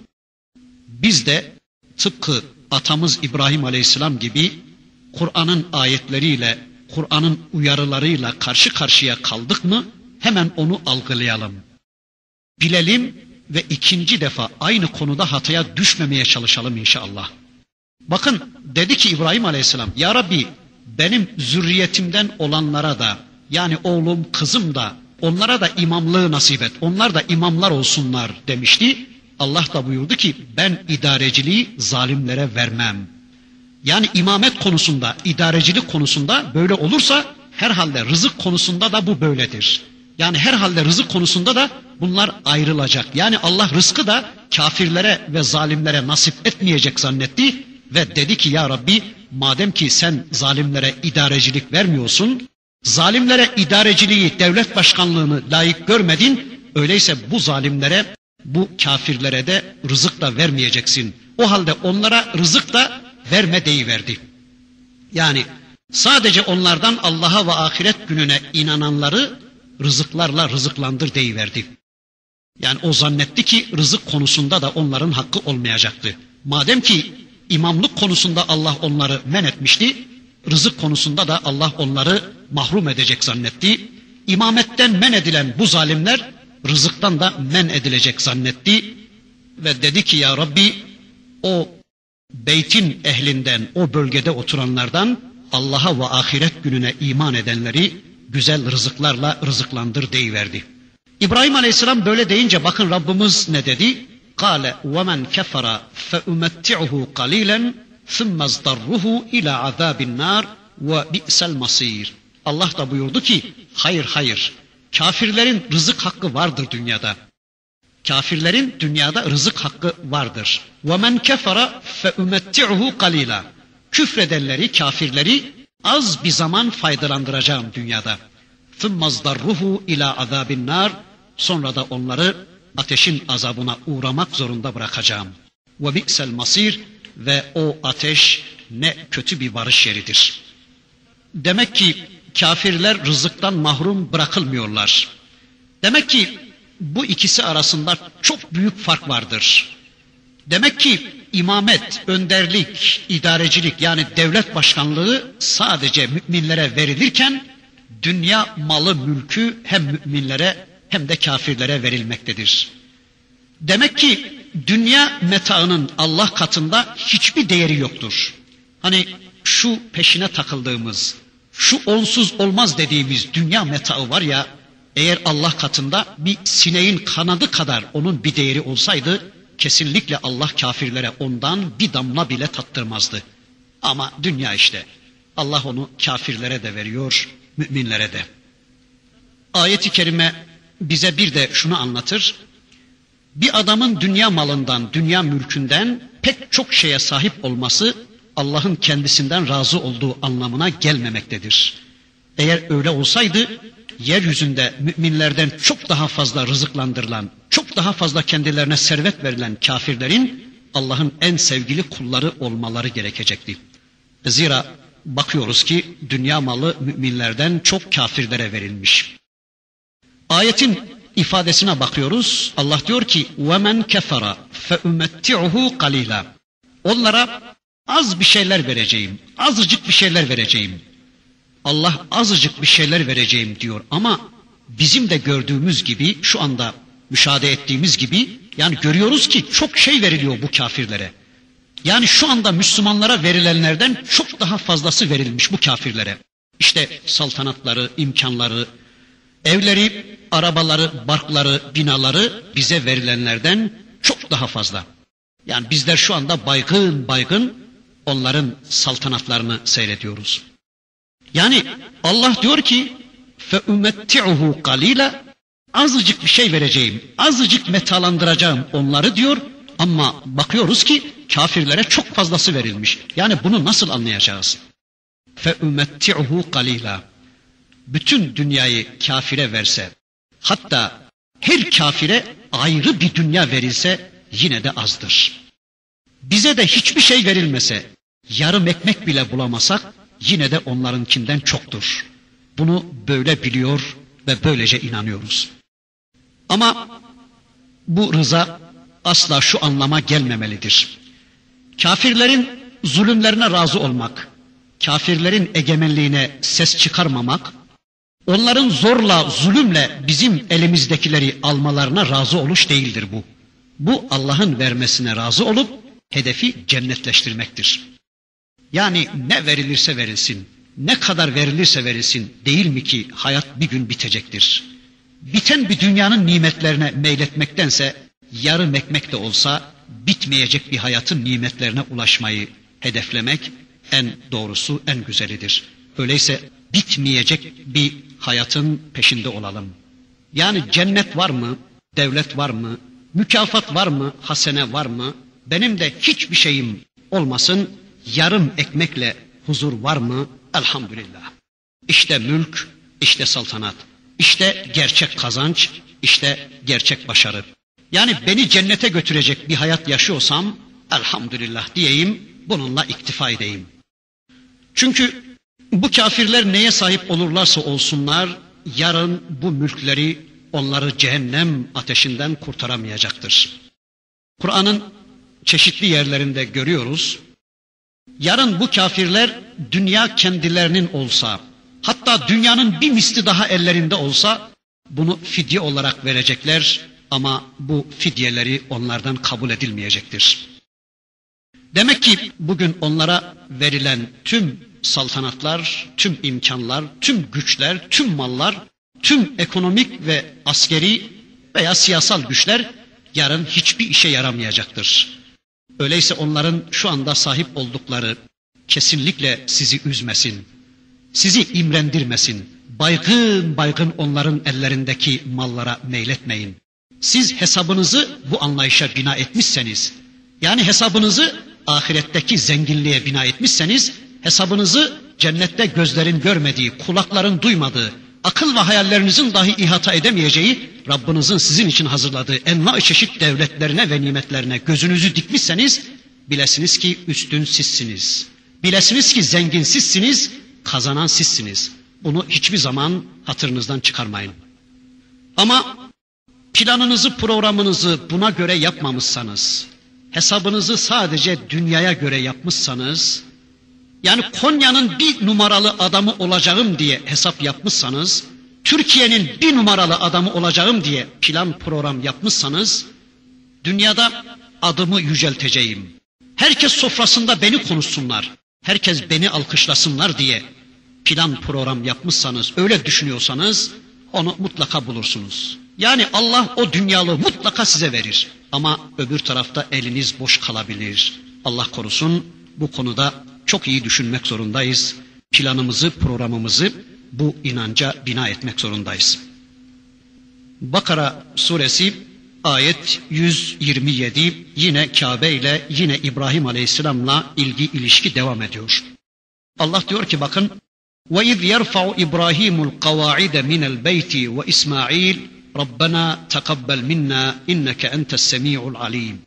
Biz de tıpkı atamız İbrahim Aleyhisselam gibi Kur'an'ın ayetleriyle, Kur'an'ın uyarılarıyla karşı karşıya kaldık mı hemen onu algılayalım. Bilelim ve ikinci defa aynı konuda hataya düşmemeye çalışalım inşallah. Bakın dedi ki İbrahim Aleyhisselam, Ya Rabbi benim zürriyetimden olanlara da yani oğlum kızım da onlara da imamlığı nasip et. Onlar da imamlar olsunlar demişti. Allah da buyurdu ki ben idareciliği zalimlere vermem. Yani imamet konusunda, idarecilik konusunda böyle olursa herhalde rızık konusunda da bu böyledir. Yani herhalde rızık konusunda da bunlar ayrılacak. Yani Allah rızkı da kafirlere ve zalimlere nasip etmeyecek zannetti ve dedi ki ya Rabbi madem ki sen zalimlere idarecilik vermiyorsun, zalimlere idareciliği, devlet başkanlığını layık görmedin, öyleyse bu zalimlere, bu kafirlere de rızık da vermeyeceksin. O halde onlara rızık da verme deyiverdi. Yani sadece onlardan Allah'a ve ahiret gününe inananları rızıklarla rızıklandır deyiverdi. Yani o zannetti ki rızık konusunda da onların hakkı olmayacaktı. Madem ki imamlık konusunda Allah onları men etmişti, rızık konusunda da Allah onları mahrum edecek zannetti. İmametten men edilen bu zalimler rızıktan da men edilecek zannetti. Ve dedi ki ya Rabbi o beytin ehlinden, o bölgede oturanlardan Allah'a ve ahiret gününe iman edenleri güzel rızıklarla rızıklandır deyiverdi. İbrahim Aleyhisselam böyle deyince bakın Rabbimiz ne dedi? Kale ve men kefara fe umetti'uhu qalilan thumma zdarruhu ila azabin nar ve bi'sel masir. Allah da buyurdu ki hayır hayır kafirlerin rızık hakkı vardır dünyada. Kafirlerin dünyada rızık hakkı vardır. Ve men kefara fe umetti'uhu qalila. Küfredenleri, kafirleri az bir zaman faydalandıracağım dünyada. Thumma ruhu ila azabin nar. Sonra da onları ateşin azabına uğramak zorunda bırakacağım. Ve bi'sel masir ve o ateş ne kötü bir varış yeridir. Demek ki kafirler rızıktan mahrum bırakılmıyorlar. Demek ki bu ikisi arasında çok büyük fark vardır. Demek ki imamet, önderlik, idarecilik yani devlet başkanlığı sadece müminlere verilirken dünya malı mülkü hem müminlere hem de kafirlere verilmektedir. Demek ki dünya metaının Allah katında hiçbir değeri yoktur. Hani şu peşine takıldığımız, şu onsuz olmaz dediğimiz dünya metaı var ya, eğer Allah katında bir sineğin kanadı kadar onun bir değeri olsaydı, kesinlikle Allah kafirlere ondan bir damla bile tattırmazdı. Ama dünya işte. Allah onu kafirlere de veriyor, müminlere de. Ayet-i kerime bize bir de şunu anlatır. Bir adamın dünya malından, dünya mülkünden pek çok şeye sahip olması Allah'ın kendisinden razı olduğu anlamına gelmemektedir. Eğer öyle olsaydı yeryüzünde müminlerden çok daha fazla rızıklandırılan, çok daha fazla kendilerine servet verilen kafirlerin Allah'ın en sevgili kulları olmaları gerekecekti. Zira bakıyoruz ki dünya malı müminlerden çok kafirlere verilmiş. Ayetin ifadesine bakıyoruz. Allah diyor ki: "Ve kefara fe umetti'uhu qalila." Onlara az bir şeyler vereceğim. Azıcık bir şeyler vereceğim. Allah azıcık bir şeyler vereceğim diyor ama bizim de gördüğümüz gibi şu anda müşahede ettiğimiz gibi yani görüyoruz ki çok şey veriliyor bu kafirlere. Yani şu anda Müslümanlara verilenlerden çok daha fazlası verilmiş bu kafirlere. İşte saltanatları, imkanları, evleri, arabaları, barkları, binaları bize verilenlerden çok daha fazla. Yani bizler şu anda baygın baygın onların saltanatlarını seyrediyoruz. Yani Allah diyor ki umetti'uhu kalila azıcık bir şey vereceğim, azıcık metalandıracağım onları diyor ama bakıyoruz ki kafirlere çok fazlası verilmiş. Yani bunu nasıl anlayacağız? Umetti'uhu kalila. Bütün dünyayı kafire verse, hatta her kafire ayrı bir dünya verilse yine de azdır. Bize de hiçbir şey verilmese, yarım ekmek bile bulamasak yine de onlarınkinden çoktur. Bunu böyle biliyor ve böylece inanıyoruz. Ama bu rıza asla şu anlama gelmemelidir. Kafirlerin zulümlerine razı olmak, kafirlerin egemenliğine ses çıkarmamak, onların zorla, zulümle bizim elimizdekileri almalarına razı oluş değildir bu. Bu Allah'ın vermesine razı olup hedefi cennetleştirmektir. Yani ne verilirse verilsin, ne kadar verilirse verilsin değil mi ki hayat bir gün bitecektir. Biten bir dünyanın nimetlerine meyletmektense yarım ekmek de olsa bitmeyecek bir hayatın nimetlerine ulaşmayı hedeflemek en doğrusu, en güzelidir. Öyleyse bitmeyecek bir hayatın peşinde olalım. Yani cennet var mı? Devlet var mı? Mükafat var mı? Hasene var mı? Benim de hiçbir şeyim olmasın yarım ekmekle huzur var mı? Elhamdülillah. İşte mülk, işte saltanat, işte gerçek kazanç, işte gerçek başarı. Yani beni cennete götürecek bir hayat yaşıyorsam elhamdülillah diyeyim, bununla iktifa edeyim. Çünkü bu kafirler neye sahip olurlarsa olsunlar, yarın bu mülkleri onları cehennem ateşinden kurtaramayacaktır. Kur'an'ın çeşitli yerlerinde görüyoruz. Yarın bu kafirler dünya kendilerinin olsa, hatta dünyanın bir misli daha ellerinde olsa bunu fidye olarak verecekler ama bu fidyeleri onlardan kabul edilmeyecektir. Demek ki bugün onlara verilen tüm saltanatlar, tüm imkanlar, tüm güçler, tüm mallar, tüm ekonomik ve askeri veya siyasal güçler yarın hiçbir işe yaramayacaktır. Öyleyse onların şu anda sahip oldukları kesinlikle sizi üzmesin. Sizi imrendirmesin. Baygın baygın onların ellerindeki mallara meyletmeyin. Siz hesabınızı bu anlayışa bina etmişseniz, yani hesabınızı ahiretteki zenginliğe bina etmişseniz, hesabınızı cennette gözlerin görmediği, kulakların duymadığı, akıl ve hayallerinizin dahi ihata edemeyeceği Rabbinizin sizin için hazırladığı enva çeşit devletlerine ve nimetlerine gözünüzü dikmişseniz bilesiniz ki üstün sizsiniz. Bilesiniz ki zengin sizsiniz, kazanan sizsiniz. Bunu hiçbir zaman hatırınızdan çıkarmayın. Ama planınızı, programınızı buna göre yapmamışsanız, hesabınızı sadece dünyaya göre yapmışsanız, yani Konya'nın bir numaralı adamı olacağım diye hesap yapmışsanız, Türkiye'nin bir numaralı adamı olacağım diye plan program yapmışsanız, dünyada adımı yücelteceğim. Herkes sofrasında beni konuşsunlar, herkes beni alkışlasınlar diye plan program yapmışsanız, öyle düşünüyorsanız onu mutlaka bulursunuz. Yani Allah o dünyalığı mutlaka size verir. Ama öbür tarafta eliniz boş kalabilir. Allah korusun bu konuda çok iyi düşünmek zorundayız. Planımızı, programımızı bu inanca bina etmek zorundayız. Bakara suresi ayet 127 yine Kabe ile yine İbrahim Aleyhisselam'la ilgi ilişki devam ediyor. Allah diyor ki bakın وإذ يرفع إبراهيم القواعد من البيت وإسماعيل ربنا تقبل منا إنك أنت السميع العليم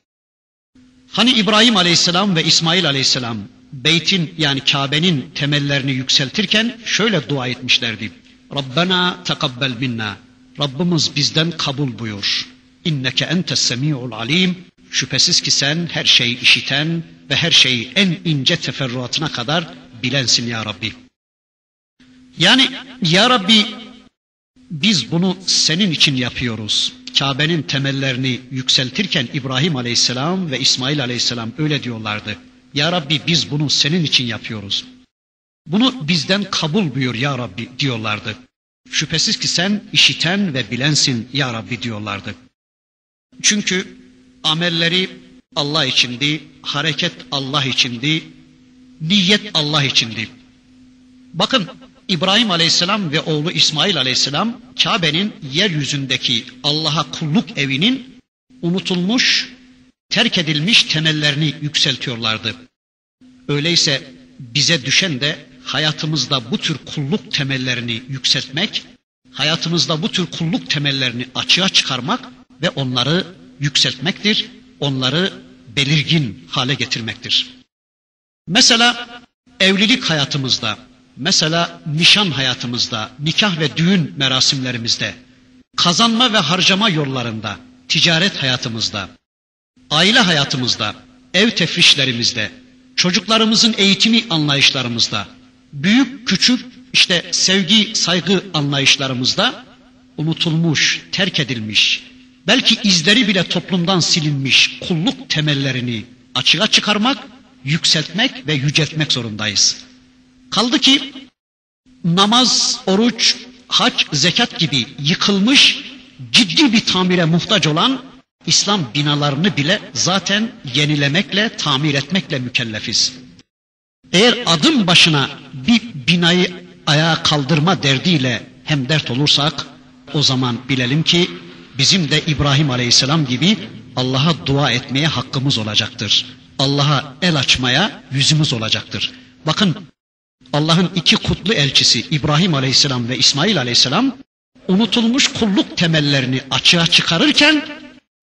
Hani İbrahim Aleyhisselam ve İsmail Aleyhisselam beytin yani Kabe'nin temellerini yükseltirken şöyle dua etmişlerdi. Rabbena tekabbel minna. Rabbimiz bizden kabul buyur. İnneke entes semi'ul alim. Şüphesiz ki sen her şeyi işiten ve her şeyi en ince teferruatına kadar bilensin ya Rabbi. Yani ya Rabbi biz bunu senin için yapıyoruz. Kabe'nin temellerini yükseltirken İbrahim Aleyhisselam ve İsmail Aleyhisselam öyle diyorlardı. Ya Rabbi biz bunu senin için yapıyoruz. Bunu bizden kabul buyur ya Rabbi diyorlardı. Şüphesiz ki sen işiten ve bilensin ya Rabbi diyorlardı. Çünkü amelleri Allah içindi, hareket Allah içindi, niyet Allah içindi. Bakın İbrahim Aleyhisselam ve oğlu İsmail Aleyhisselam Kabe'nin yeryüzündeki Allah'a kulluk evinin unutulmuş, terk edilmiş temellerini yükseltiyorlardı. Öyleyse bize düşen de hayatımızda bu tür kulluk temellerini yükseltmek, hayatımızda bu tür kulluk temellerini açığa çıkarmak ve onları yükseltmektir, onları belirgin hale getirmektir. Mesela evlilik hayatımızda, mesela nişan hayatımızda, nikah ve düğün merasimlerimizde, kazanma ve harcama yollarında, ticaret hayatımızda, aile hayatımızda, ev tefrişlerimizde, çocuklarımızın eğitimi anlayışlarımızda, büyük küçük işte sevgi, saygı anlayışlarımızda unutulmuş, terk edilmiş, belki izleri bile toplumdan silinmiş kulluk temellerini açığa çıkarmak, yükseltmek ve yüceltmek zorundayız. Kaldı ki namaz, oruç, hac, zekat gibi yıkılmış, ciddi bir tamire muhtaç olan İslam binalarını bile zaten yenilemekle, tamir etmekle mükellefiz. Eğer adım başına bir binayı ayağa kaldırma derdiyle hem dert olursak o zaman bilelim ki bizim de İbrahim Aleyhisselam gibi Allah'a dua etmeye hakkımız olacaktır. Allah'a el açmaya yüzümüz olacaktır. Bakın Allah'ın iki kutlu elçisi İbrahim Aleyhisselam ve İsmail Aleyhisselam unutulmuş kulluk temellerini açığa çıkarırken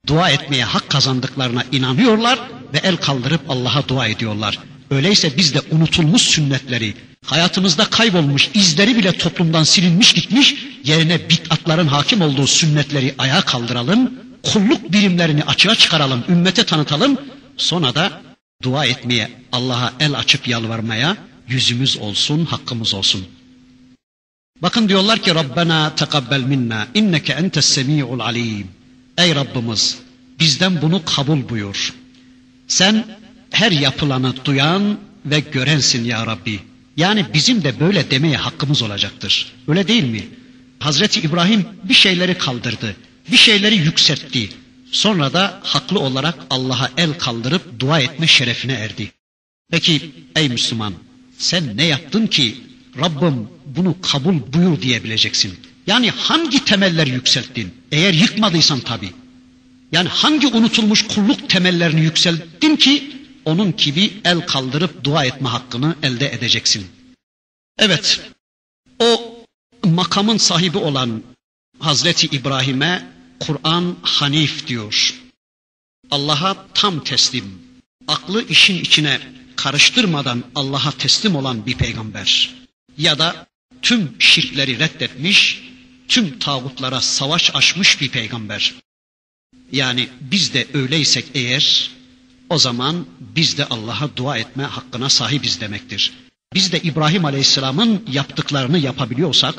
dua etmeye hak kazandıklarına inanıyorlar ve el kaldırıp Allah'a dua ediyorlar. Öyleyse biz de unutulmuş sünnetleri, hayatımızda kaybolmuş izleri bile toplumdan silinmiş gitmiş, yerine bid'atların hakim olduğu sünnetleri ayağa kaldıralım, kulluk birimlerini açığa çıkaralım, ümmete tanıtalım, sonra da dua etmeye, Allah'a el açıp yalvarmaya yüzümüz olsun, hakkımız olsun. Bakın diyorlar ki Rabbena tekabbel minna inneke entes semi'ul alim. Ey Rabbimiz bizden bunu kabul buyur. Sen her yapılanı duyan ve görensin ya Rabbi. Yani bizim de böyle demeye hakkımız olacaktır. Öyle değil mi? Hazreti İbrahim bir şeyleri kaldırdı, bir şeyleri yükseltti. Sonra da haklı olarak Allah'a el kaldırıp dua etme şerefine erdi. Peki ey Müslüman sen ne yaptın ki Rabbim bunu kabul buyur diyebileceksin? Yani hangi temeller yükselttin? Eğer yıkmadıysan tabi. Yani hangi unutulmuş kulluk temellerini yükselttin ki onun gibi el kaldırıp dua etme hakkını elde edeceksin. Evet, o makamın sahibi olan Hazreti İbrahim'e Kur'an Hanif diyor. Allah'a tam teslim, aklı işin içine karıştırmadan Allah'a teslim olan bir peygamber. Ya da tüm şirkleri reddetmiş, tüm tağutlara savaş açmış bir peygamber. Yani biz de öyleysek eğer o zaman biz de Allah'a dua etme hakkına sahibiz demektir. Biz de İbrahim Aleyhisselam'ın yaptıklarını yapabiliyorsak,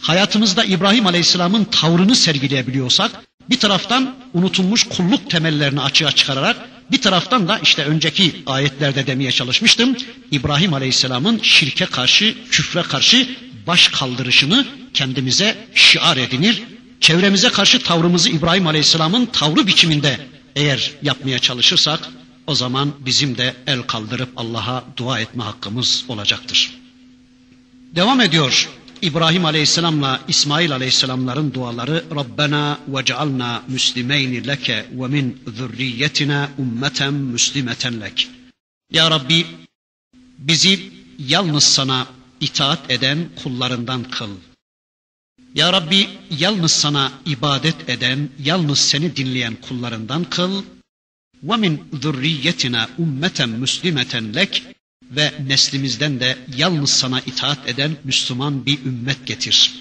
hayatımızda İbrahim Aleyhisselam'ın tavrını sergileyebiliyorsak, bir taraftan unutulmuş kulluk temellerini açığa çıkararak, bir taraftan da işte önceki ayetlerde demeye çalışmıştım, İbrahim Aleyhisselam'ın şirke karşı, küfre karşı baş kaldırışını kendimize şiar edinir, çevremize karşı tavrımızı İbrahim Aleyhisselam'ın tavrı biçiminde eğer yapmaya çalışırsak o zaman bizim de el kaldırıp Allah'a dua etme hakkımız olacaktır. Devam ediyor İbrahim Aleyhisselam'la İsmail Aleyhisselamların duaları Rabbena ve cealna müslimeyni leke ve min zürriyetina ummeten müslimeten lek. Ya Rabbi bizi yalnız sana itaat eden kullarından kıl. Ya Rabbi yalnız sana ibadet eden, yalnız seni dinleyen kullarından kıl. Ve min zurriyetina ummeten muslimeten lek ve neslimizden de yalnız sana itaat eden Müslüman bir ümmet getir.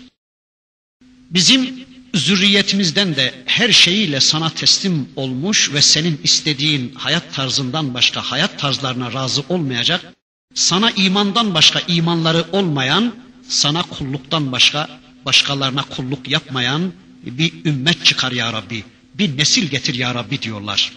Bizim zürriyetimizden de her şeyiyle sana teslim olmuş ve senin istediğin hayat tarzından başka hayat tarzlarına razı olmayacak sana imandan başka imanları olmayan, sana kulluktan başka başkalarına kulluk yapmayan bir ümmet çıkar ya Rabbi. Bir nesil getir ya Rabbi diyorlar.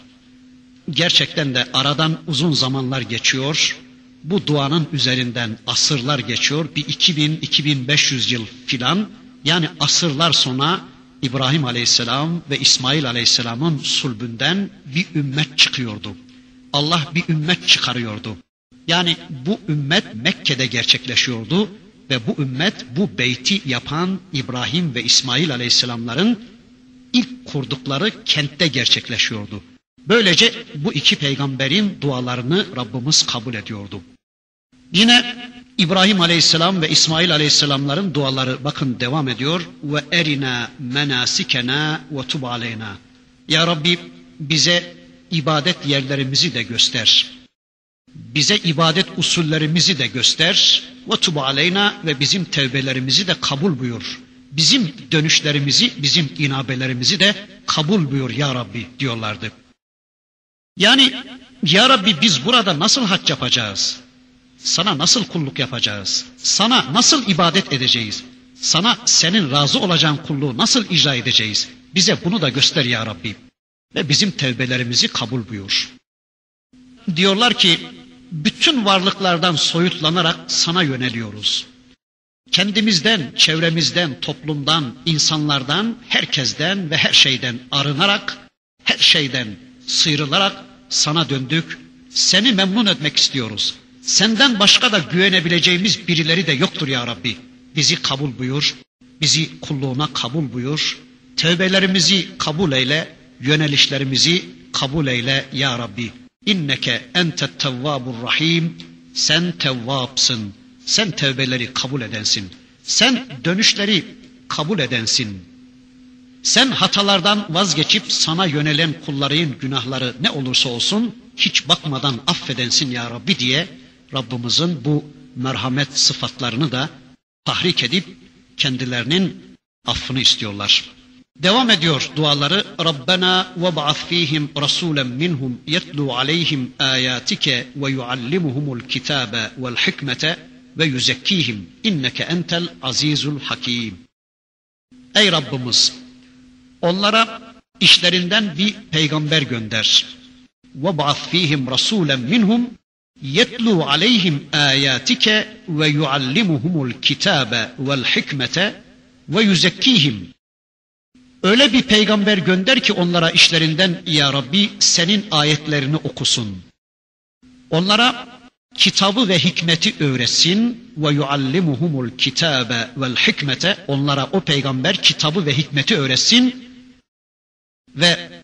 Gerçekten de aradan uzun zamanlar geçiyor. Bu duanın üzerinden asırlar geçiyor. Bir 2000-2500 yıl filan yani asırlar sonra İbrahim Aleyhisselam ve İsmail Aleyhisselam'ın sulbünden bir ümmet çıkıyordu. Allah bir ümmet çıkarıyordu. Yani bu ümmet Mekke'de gerçekleşiyordu ve bu ümmet bu beyti yapan İbrahim ve İsmail Aleyhisselamların ilk kurdukları kentte gerçekleşiyordu. Böylece bu iki peygamberin dualarını Rabbimiz kabul ediyordu. Yine İbrahim Aleyhisselam ve İsmail Aleyhisselamların duaları bakın devam ediyor. Ve erina menasikena ve tub aleyna. Ya Rabbi bize ibadet yerlerimizi de göster. Bize ibadet usullerimizi de göster. Ve tub aleyna ve bizim tevbelerimizi de kabul buyur. Bizim dönüşlerimizi, bizim inabelerimizi de kabul buyur ya Rabbi diyorlardı. Yani ya Rabbi biz burada nasıl hac yapacağız? Sana nasıl kulluk yapacağız? Sana nasıl ibadet edeceğiz? Sana senin razı olacağın kulluğu nasıl icra edeceğiz? Bize bunu da göster ya Rabbi. Ve bizim tevbelerimizi kabul buyur. Diyorlar ki bütün varlıklardan soyutlanarak sana yöneliyoruz. Kendimizden, çevremizden, toplumdan, insanlardan, herkesten ve her şeyden arınarak, her şeyden sıyrılarak sana döndük. Seni memnun etmek istiyoruz. Senden başka da güvenebileceğimiz birileri de yoktur ya Rabbi. Bizi kabul buyur, bizi kulluğuna kabul buyur. Tevbelerimizi kabul eyle, yönelişlerimizi kabul eyle ya Rabbi. İnneke entet tevvabur rahim. Sen tevvapsın. Sen tevbeleri kabul edensin. Sen dönüşleri kabul edensin. Sen hatalardan vazgeçip sana yönelen kulların günahları ne olursa olsun hiç bakmadan affedensin ya Rabbi diye Rabbimizin bu merhamet sıfatlarını da tahrik edip kendilerinin affını istiyorlar. Devam ediyor duaları. Rabbena ve ba'ath fihim rasulen minhum yetlu aleyhim ayatike ve yuallimuhumul kitabe vel hikmete ve yuzekkihim inneke entel azizul hakim. Ey Rabbimiz onlara işlerinden bir peygamber gönder. Ve ba'ath fihim rasulen minhum yetlu aleyhim ayatike ve yuallimuhumul kitabe vel hikmete ve yuzekkihim. Öyle bir peygamber gönder ki onlara işlerinden ya Rabbi senin ayetlerini okusun. Onlara kitabı ve hikmeti öğretsin ve yuallimuhumul kitabe vel hikmete onlara o peygamber kitabı ve hikmeti öğretsin ve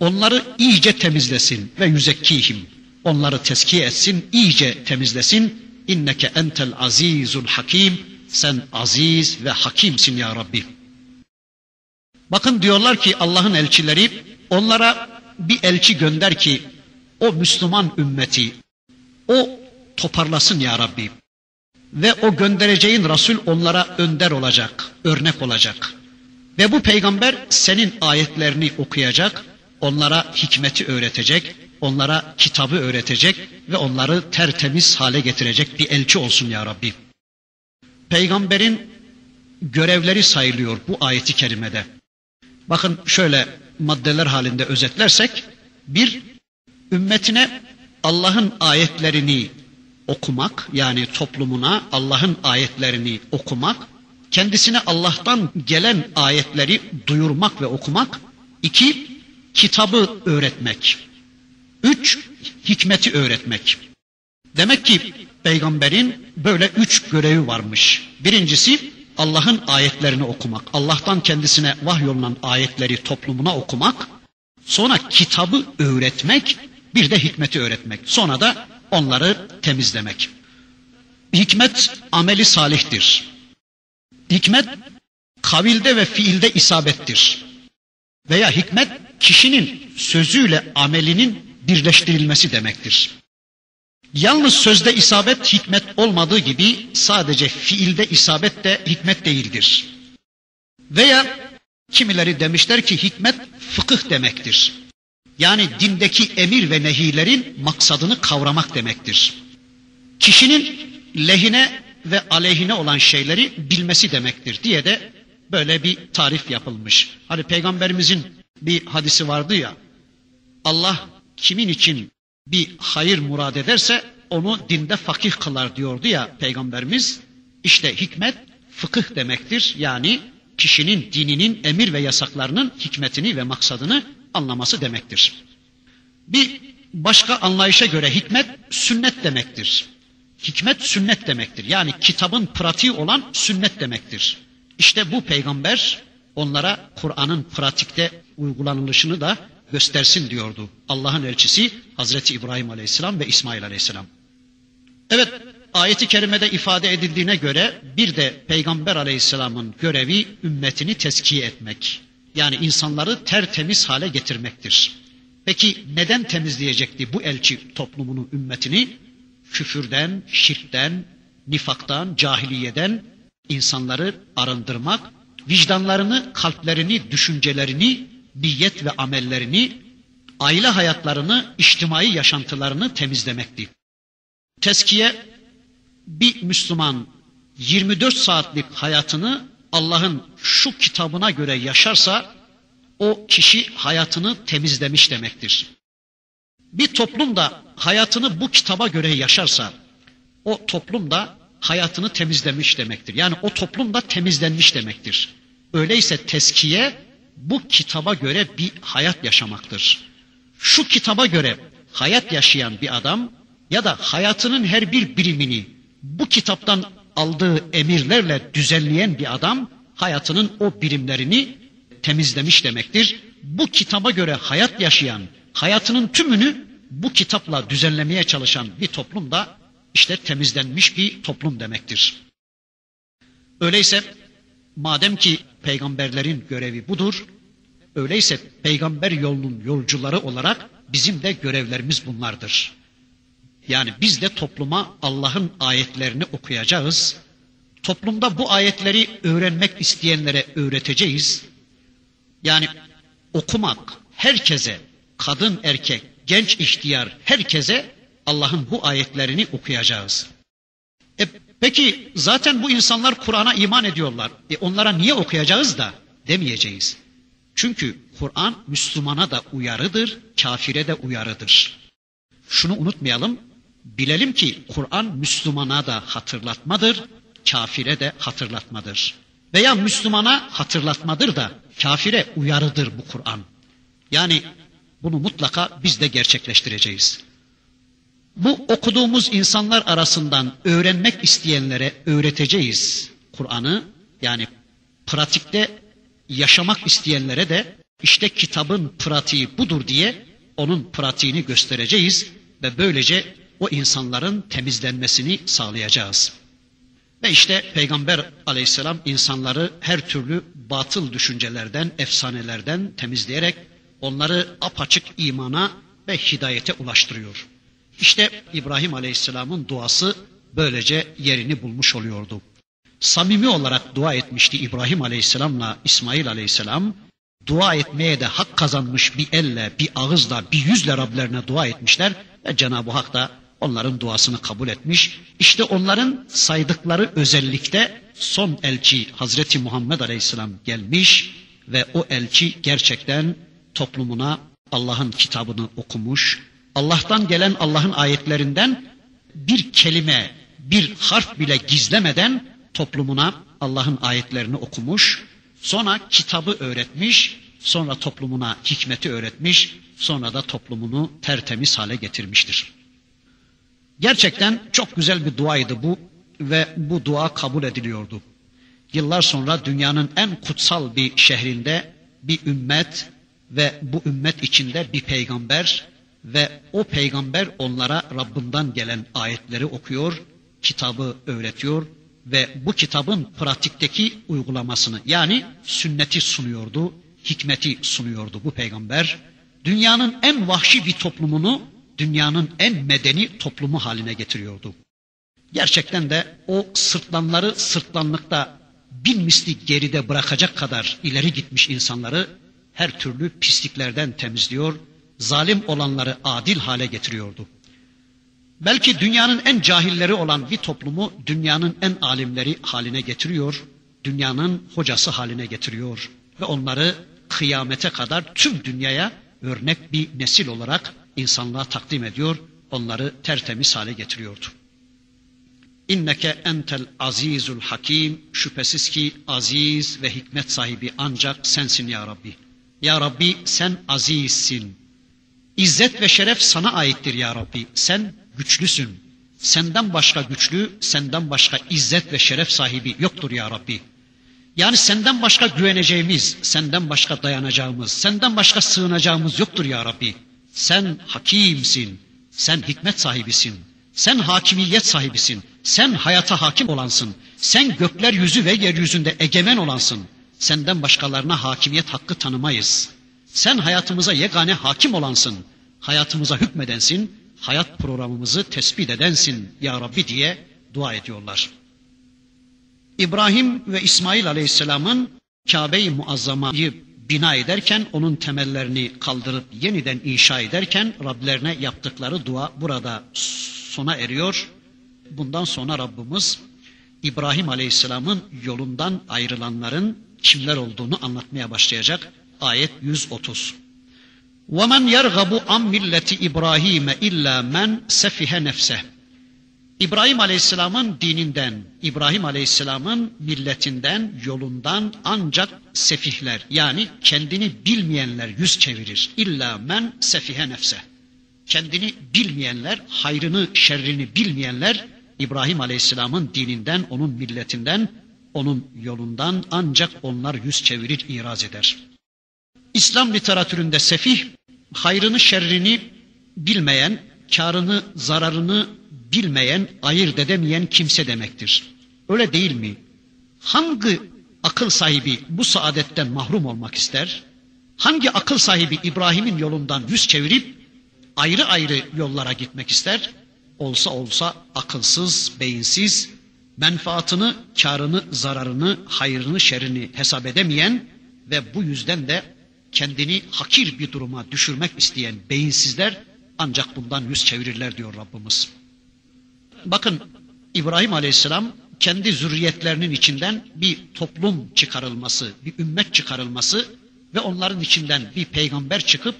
onları iyice temizlesin ve yüzekkihim onları tezkiye etsin, iyice temizlesin. İnneke entel azizul hakim. Sen aziz ve hakimsin ya Rabbi. Bakın diyorlar ki Allah'ın elçileri onlara bir elçi gönder ki o Müslüman ümmeti o toparlasın ya Rabbi. Ve o göndereceğin Resul onlara önder olacak, örnek olacak. Ve bu peygamber senin ayetlerini okuyacak, onlara hikmeti öğretecek, onlara kitabı öğretecek ve onları tertemiz hale getirecek bir elçi olsun ya Rabbi. Peygamberin görevleri sayılıyor bu ayeti kerimede. Bakın şöyle maddeler halinde özetlersek, bir, ümmetine Allah'ın ayetlerini okumak, yani toplumuna Allah'ın ayetlerini okumak, kendisine Allah'tan gelen ayetleri duyurmak ve okumak, iki, kitabı öğretmek. Üç, hikmeti öğretmek. Demek ki peygamberin böyle üç görevi varmış. Birincisi Allah'ın ayetlerini okumak. Allah'tan kendisine vahyolunan ayetleri toplumuna okumak. Sonra kitabı öğretmek, bir de hikmeti öğretmek. Sonra da onları temizlemek. Hikmet ameli salihtir. Hikmet kavilde ve fiilde isabettir. Veya hikmet kişinin sözüyle amelinin birleştirilmesi demektir. Yalnız sözde isabet hikmet olmadığı gibi sadece fiilde isabet de hikmet değildir. Veya kimileri demişler ki hikmet fıkıh demektir. Yani dindeki emir ve nehilerin maksadını kavramak demektir. Kişinin lehine ve aleyhine olan şeyleri bilmesi demektir diye de böyle bir tarif yapılmış. Hani peygamberimizin bir hadisi vardı ya. Allah kimin için bir hayır murad ederse onu dinde fakih kılar diyordu ya peygamberimiz. İşte hikmet fıkıh demektir. Yani kişinin dininin emir ve yasaklarının hikmetini ve maksadını anlaması demektir. Bir başka anlayışa göre hikmet sünnet demektir. Hikmet sünnet demektir. Yani kitabın pratiği olan sünnet demektir. İşte bu peygamber onlara Kur'an'ın pratikte uygulanılışını da göstersin diyordu. Allah'ın elçisi Hazreti İbrahim Aleyhisselam ve İsmail Aleyhisselam. Evet, ayeti kerimede ifade edildiğine göre bir de Peygamber Aleyhisselam'ın görevi ümmetini teskiye etmek. Yani insanları tertemiz hale getirmektir. Peki neden temizleyecekti bu elçi toplumunu, ümmetini? Küfürden, şirkten, nifaktan, cahiliyeden insanları arındırmak, vicdanlarını, kalplerini, düşüncelerini, niyet ve amellerini, aile hayatlarını, içtimai yaşantılarını temizlemekti. Teskiye bir Müslüman 24 saatlik hayatını Allah'ın şu kitabına göre yaşarsa o kişi hayatını temizlemiş demektir. Bir toplum da hayatını bu kitaba göre yaşarsa o toplum da hayatını temizlemiş demektir. Yani o toplum da temizlenmiş demektir. Öyleyse teskiye bu kitaba göre bir hayat yaşamaktır. Şu kitaba göre hayat yaşayan bir adam ya da hayatının her bir birimini bu kitaptan aldığı emirlerle düzenleyen bir adam hayatının o birimlerini temizlemiş demektir. Bu kitaba göre hayat yaşayan, hayatının tümünü bu kitapla düzenlemeye çalışan bir toplum da işte temizlenmiş bir toplum demektir. Öyleyse madem ki peygamberlerin görevi budur, öyleyse peygamber yolunun yolcuları olarak bizim de görevlerimiz bunlardır. Yani biz de topluma Allah'ın ayetlerini okuyacağız. Toplumda bu ayetleri öğrenmek isteyenlere öğreteceğiz. Yani okumak herkese, kadın erkek, genç ihtiyar herkese Allah'ın bu ayetlerini okuyacağız. Peki zaten bu insanlar Kur'an'a iman ediyorlar. E, onlara niye okuyacağız da demeyeceğiz. Çünkü Kur'an Müslümana da uyarıdır, kafire de uyarıdır. Şunu unutmayalım, bilelim ki Kur'an Müslümana da hatırlatmadır, kafire de hatırlatmadır. Veya Müslümana hatırlatmadır da kafire uyarıdır bu Kur'an. Yani bunu mutlaka biz de gerçekleştireceğiz. Bu okuduğumuz insanlar arasından öğrenmek isteyenlere öğreteceğiz Kur'an'ı. Yani pratikte yaşamak isteyenlere de işte kitabın pratiği budur diye onun pratiğini göstereceğiz ve böylece o insanların temizlenmesini sağlayacağız. Ve işte Peygamber aleyhisselam insanları her türlü batıl düşüncelerden, efsanelerden temizleyerek onları apaçık imana ve hidayete ulaştırıyor. İşte İbrahim aleyhisselamın duası böylece yerini bulmuş oluyordu. Samimi olarak dua etmişti İbrahim aleyhisselamla İsmail aleyhisselam. Dua etmeye de hak kazanmış bir elle, bir ağızla, bir yüzle Rablerine dua etmişler. Ve Cenab-ı Hak da onların duasını kabul etmiş. İşte onların saydıkları özellikte son elçi Hazreti Muhammed Aleyhisselam gelmiş ve o elçi gerçekten toplumuna Allah'ın kitabını okumuş. Allah'tan gelen Allah'ın ayetlerinden bir kelime, bir harf bile gizlemeden toplumuna Allah'ın ayetlerini okumuş. Sonra kitabı öğretmiş, sonra toplumuna hikmeti öğretmiş, sonra da toplumunu tertemiz hale getirmiştir. Gerçekten çok güzel bir duaydı bu ve bu dua kabul ediliyordu. Yıllar sonra dünyanın en kutsal bir şehrinde bir ümmet ve bu ümmet içinde bir peygamber ve o peygamber onlara Rabbinden gelen ayetleri okuyor, kitabı öğretiyor ve bu kitabın pratikteki uygulamasını yani sünneti sunuyordu, hikmeti sunuyordu bu peygamber. Dünyanın en vahşi bir toplumunu dünyanın en medeni toplumu haline getiriyordu. Gerçekten de o sırtlanları sırtlanlıkta bin misli geride bırakacak kadar ileri gitmiş insanları her türlü pisliklerden temizliyor, zalim olanları adil hale getiriyordu. Belki dünyanın en cahilleri olan bir toplumu dünyanın en alimleri haline getiriyor, dünyanın hocası haline getiriyor ve onları kıyamete kadar tüm dünyaya örnek bir nesil olarak insanlığa takdim ediyor, onları tertemiz hale getiriyordu. İnneke entel azizul hakim, şüphesiz ki aziz ve hikmet sahibi ancak sensin ya Rabbi. Ya Rabbi sen azizsin. İzzet ve şeref sana aittir ya Rabbi. Sen güçlüsün. Senden başka güçlü, senden başka izzet ve şeref sahibi yoktur ya Rabbi. Yani senden başka güveneceğimiz, senden başka dayanacağımız, senden başka sığınacağımız yoktur ya Rabbi. Sen hakimsin, sen hikmet sahibisin, sen hakimiyet sahibisin, sen hayata hakim olansın, sen gökler yüzü ve yeryüzünde egemen olansın. Senden başkalarına hakimiyet hakkı tanımayız. Sen hayatımıza yegane hakim olansın, hayatımıza hükmedensin, hayat programımızı tespit edensin ya Rabbi diye dua ediyorlar. İbrahim ve İsmail Aleyhisselam'ın Kabe-i Muazzama'yı bina ederken, onun temellerini kaldırıp yeniden inşa ederken Rablerine yaptıkları dua burada sona eriyor. Bundan sonra Rabbimiz İbrahim Aleyhisselam'ın yolundan ayrılanların kimler olduğunu anlatmaya başlayacak. Ayet 130. وَمَنْ يَرْغَبُ عَنْ مِلَّةِ İbrahim illa men sefihe nefseh. İbrahim Aleyhisselam'ın dininden, İbrahim Aleyhisselam'ın milletinden, yolundan ancak sefihler yani kendini bilmeyenler yüz çevirir. İlla men sefihe nefse. Kendini bilmeyenler, hayrını, şerrini bilmeyenler İbrahim Aleyhisselam'ın dininden, onun milletinden, onun yolundan ancak onlar yüz çevirir, iraz eder. İslam literatüründe sefih, hayrını, şerrini bilmeyen, karını, zararını bilmeyen, ayırt edemeyen kimse demektir. Öyle değil mi? Hangi akıl sahibi bu saadetten mahrum olmak ister? Hangi akıl sahibi İbrahim'in yolundan yüz çevirip ayrı ayrı yollara gitmek ister? Olsa olsa akılsız, beyinsiz, menfaatını, karını, zararını, hayrını, şerini hesap edemeyen ve bu yüzden de kendini hakir bir duruma düşürmek isteyen beyinsizler ancak bundan yüz çevirirler diyor Rabbimiz. Bakın İbrahim Aleyhisselam kendi zürriyetlerinin içinden bir toplum çıkarılması, bir ümmet çıkarılması ve onların içinden bir peygamber çıkıp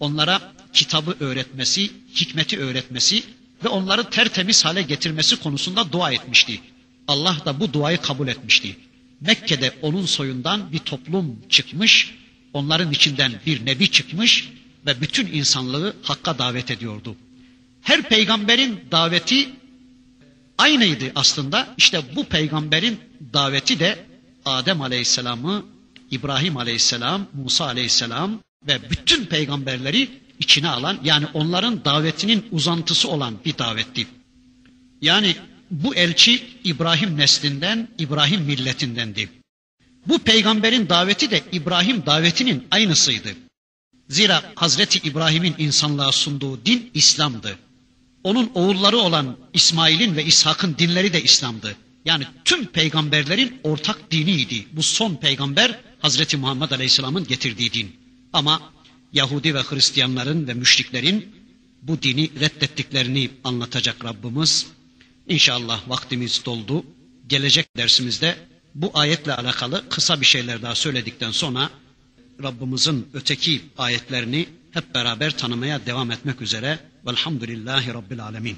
onlara kitabı öğretmesi, hikmeti öğretmesi ve onları tertemiz hale getirmesi konusunda dua etmişti. Allah da bu duayı kabul etmişti. Mekke'de onun soyundan bir toplum çıkmış, onların içinden bir nebi çıkmış ve bütün insanlığı hakka davet ediyordu. Her peygamberin daveti aynıydı aslında. İşte bu peygamberin daveti de Adem Aleyhisselam'ı, İbrahim Aleyhisselam, Musa Aleyhisselam ve bütün peygamberleri içine alan yani onların davetinin uzantısı olan bir davetti. Yani bu elçi İbrahim neslinden, İbrahim milletindendi. Bu peygamberin daveti de İbrahim davetinin aynısıydı. Zira Hazreti İbrahim'in insanlığa sunduğu din İslam'dı. Onun oğulları olan İsmail'in ve İshak'ın dinleri de İslam'dı. Yani tüm peygamberlerin ortak diniydi. Bu son peygamber Hazreti Muhammed Aleyhisselam'ın getirdiği din. Ama Yahudi ve Hristiyanların ve müşriklerin bu dini reddettiklerini anlatacak Rabbimiz. İnşallah vaktimiz doldu. Gelecek dersimizde bu ayetle alakalı kısa bir şeyler daha söyledikten sonra Rabbimizin öteki ayetlerini hep beraber tanımaya devam etmek üzere. Velhamdülillahi Rabbil Alemin.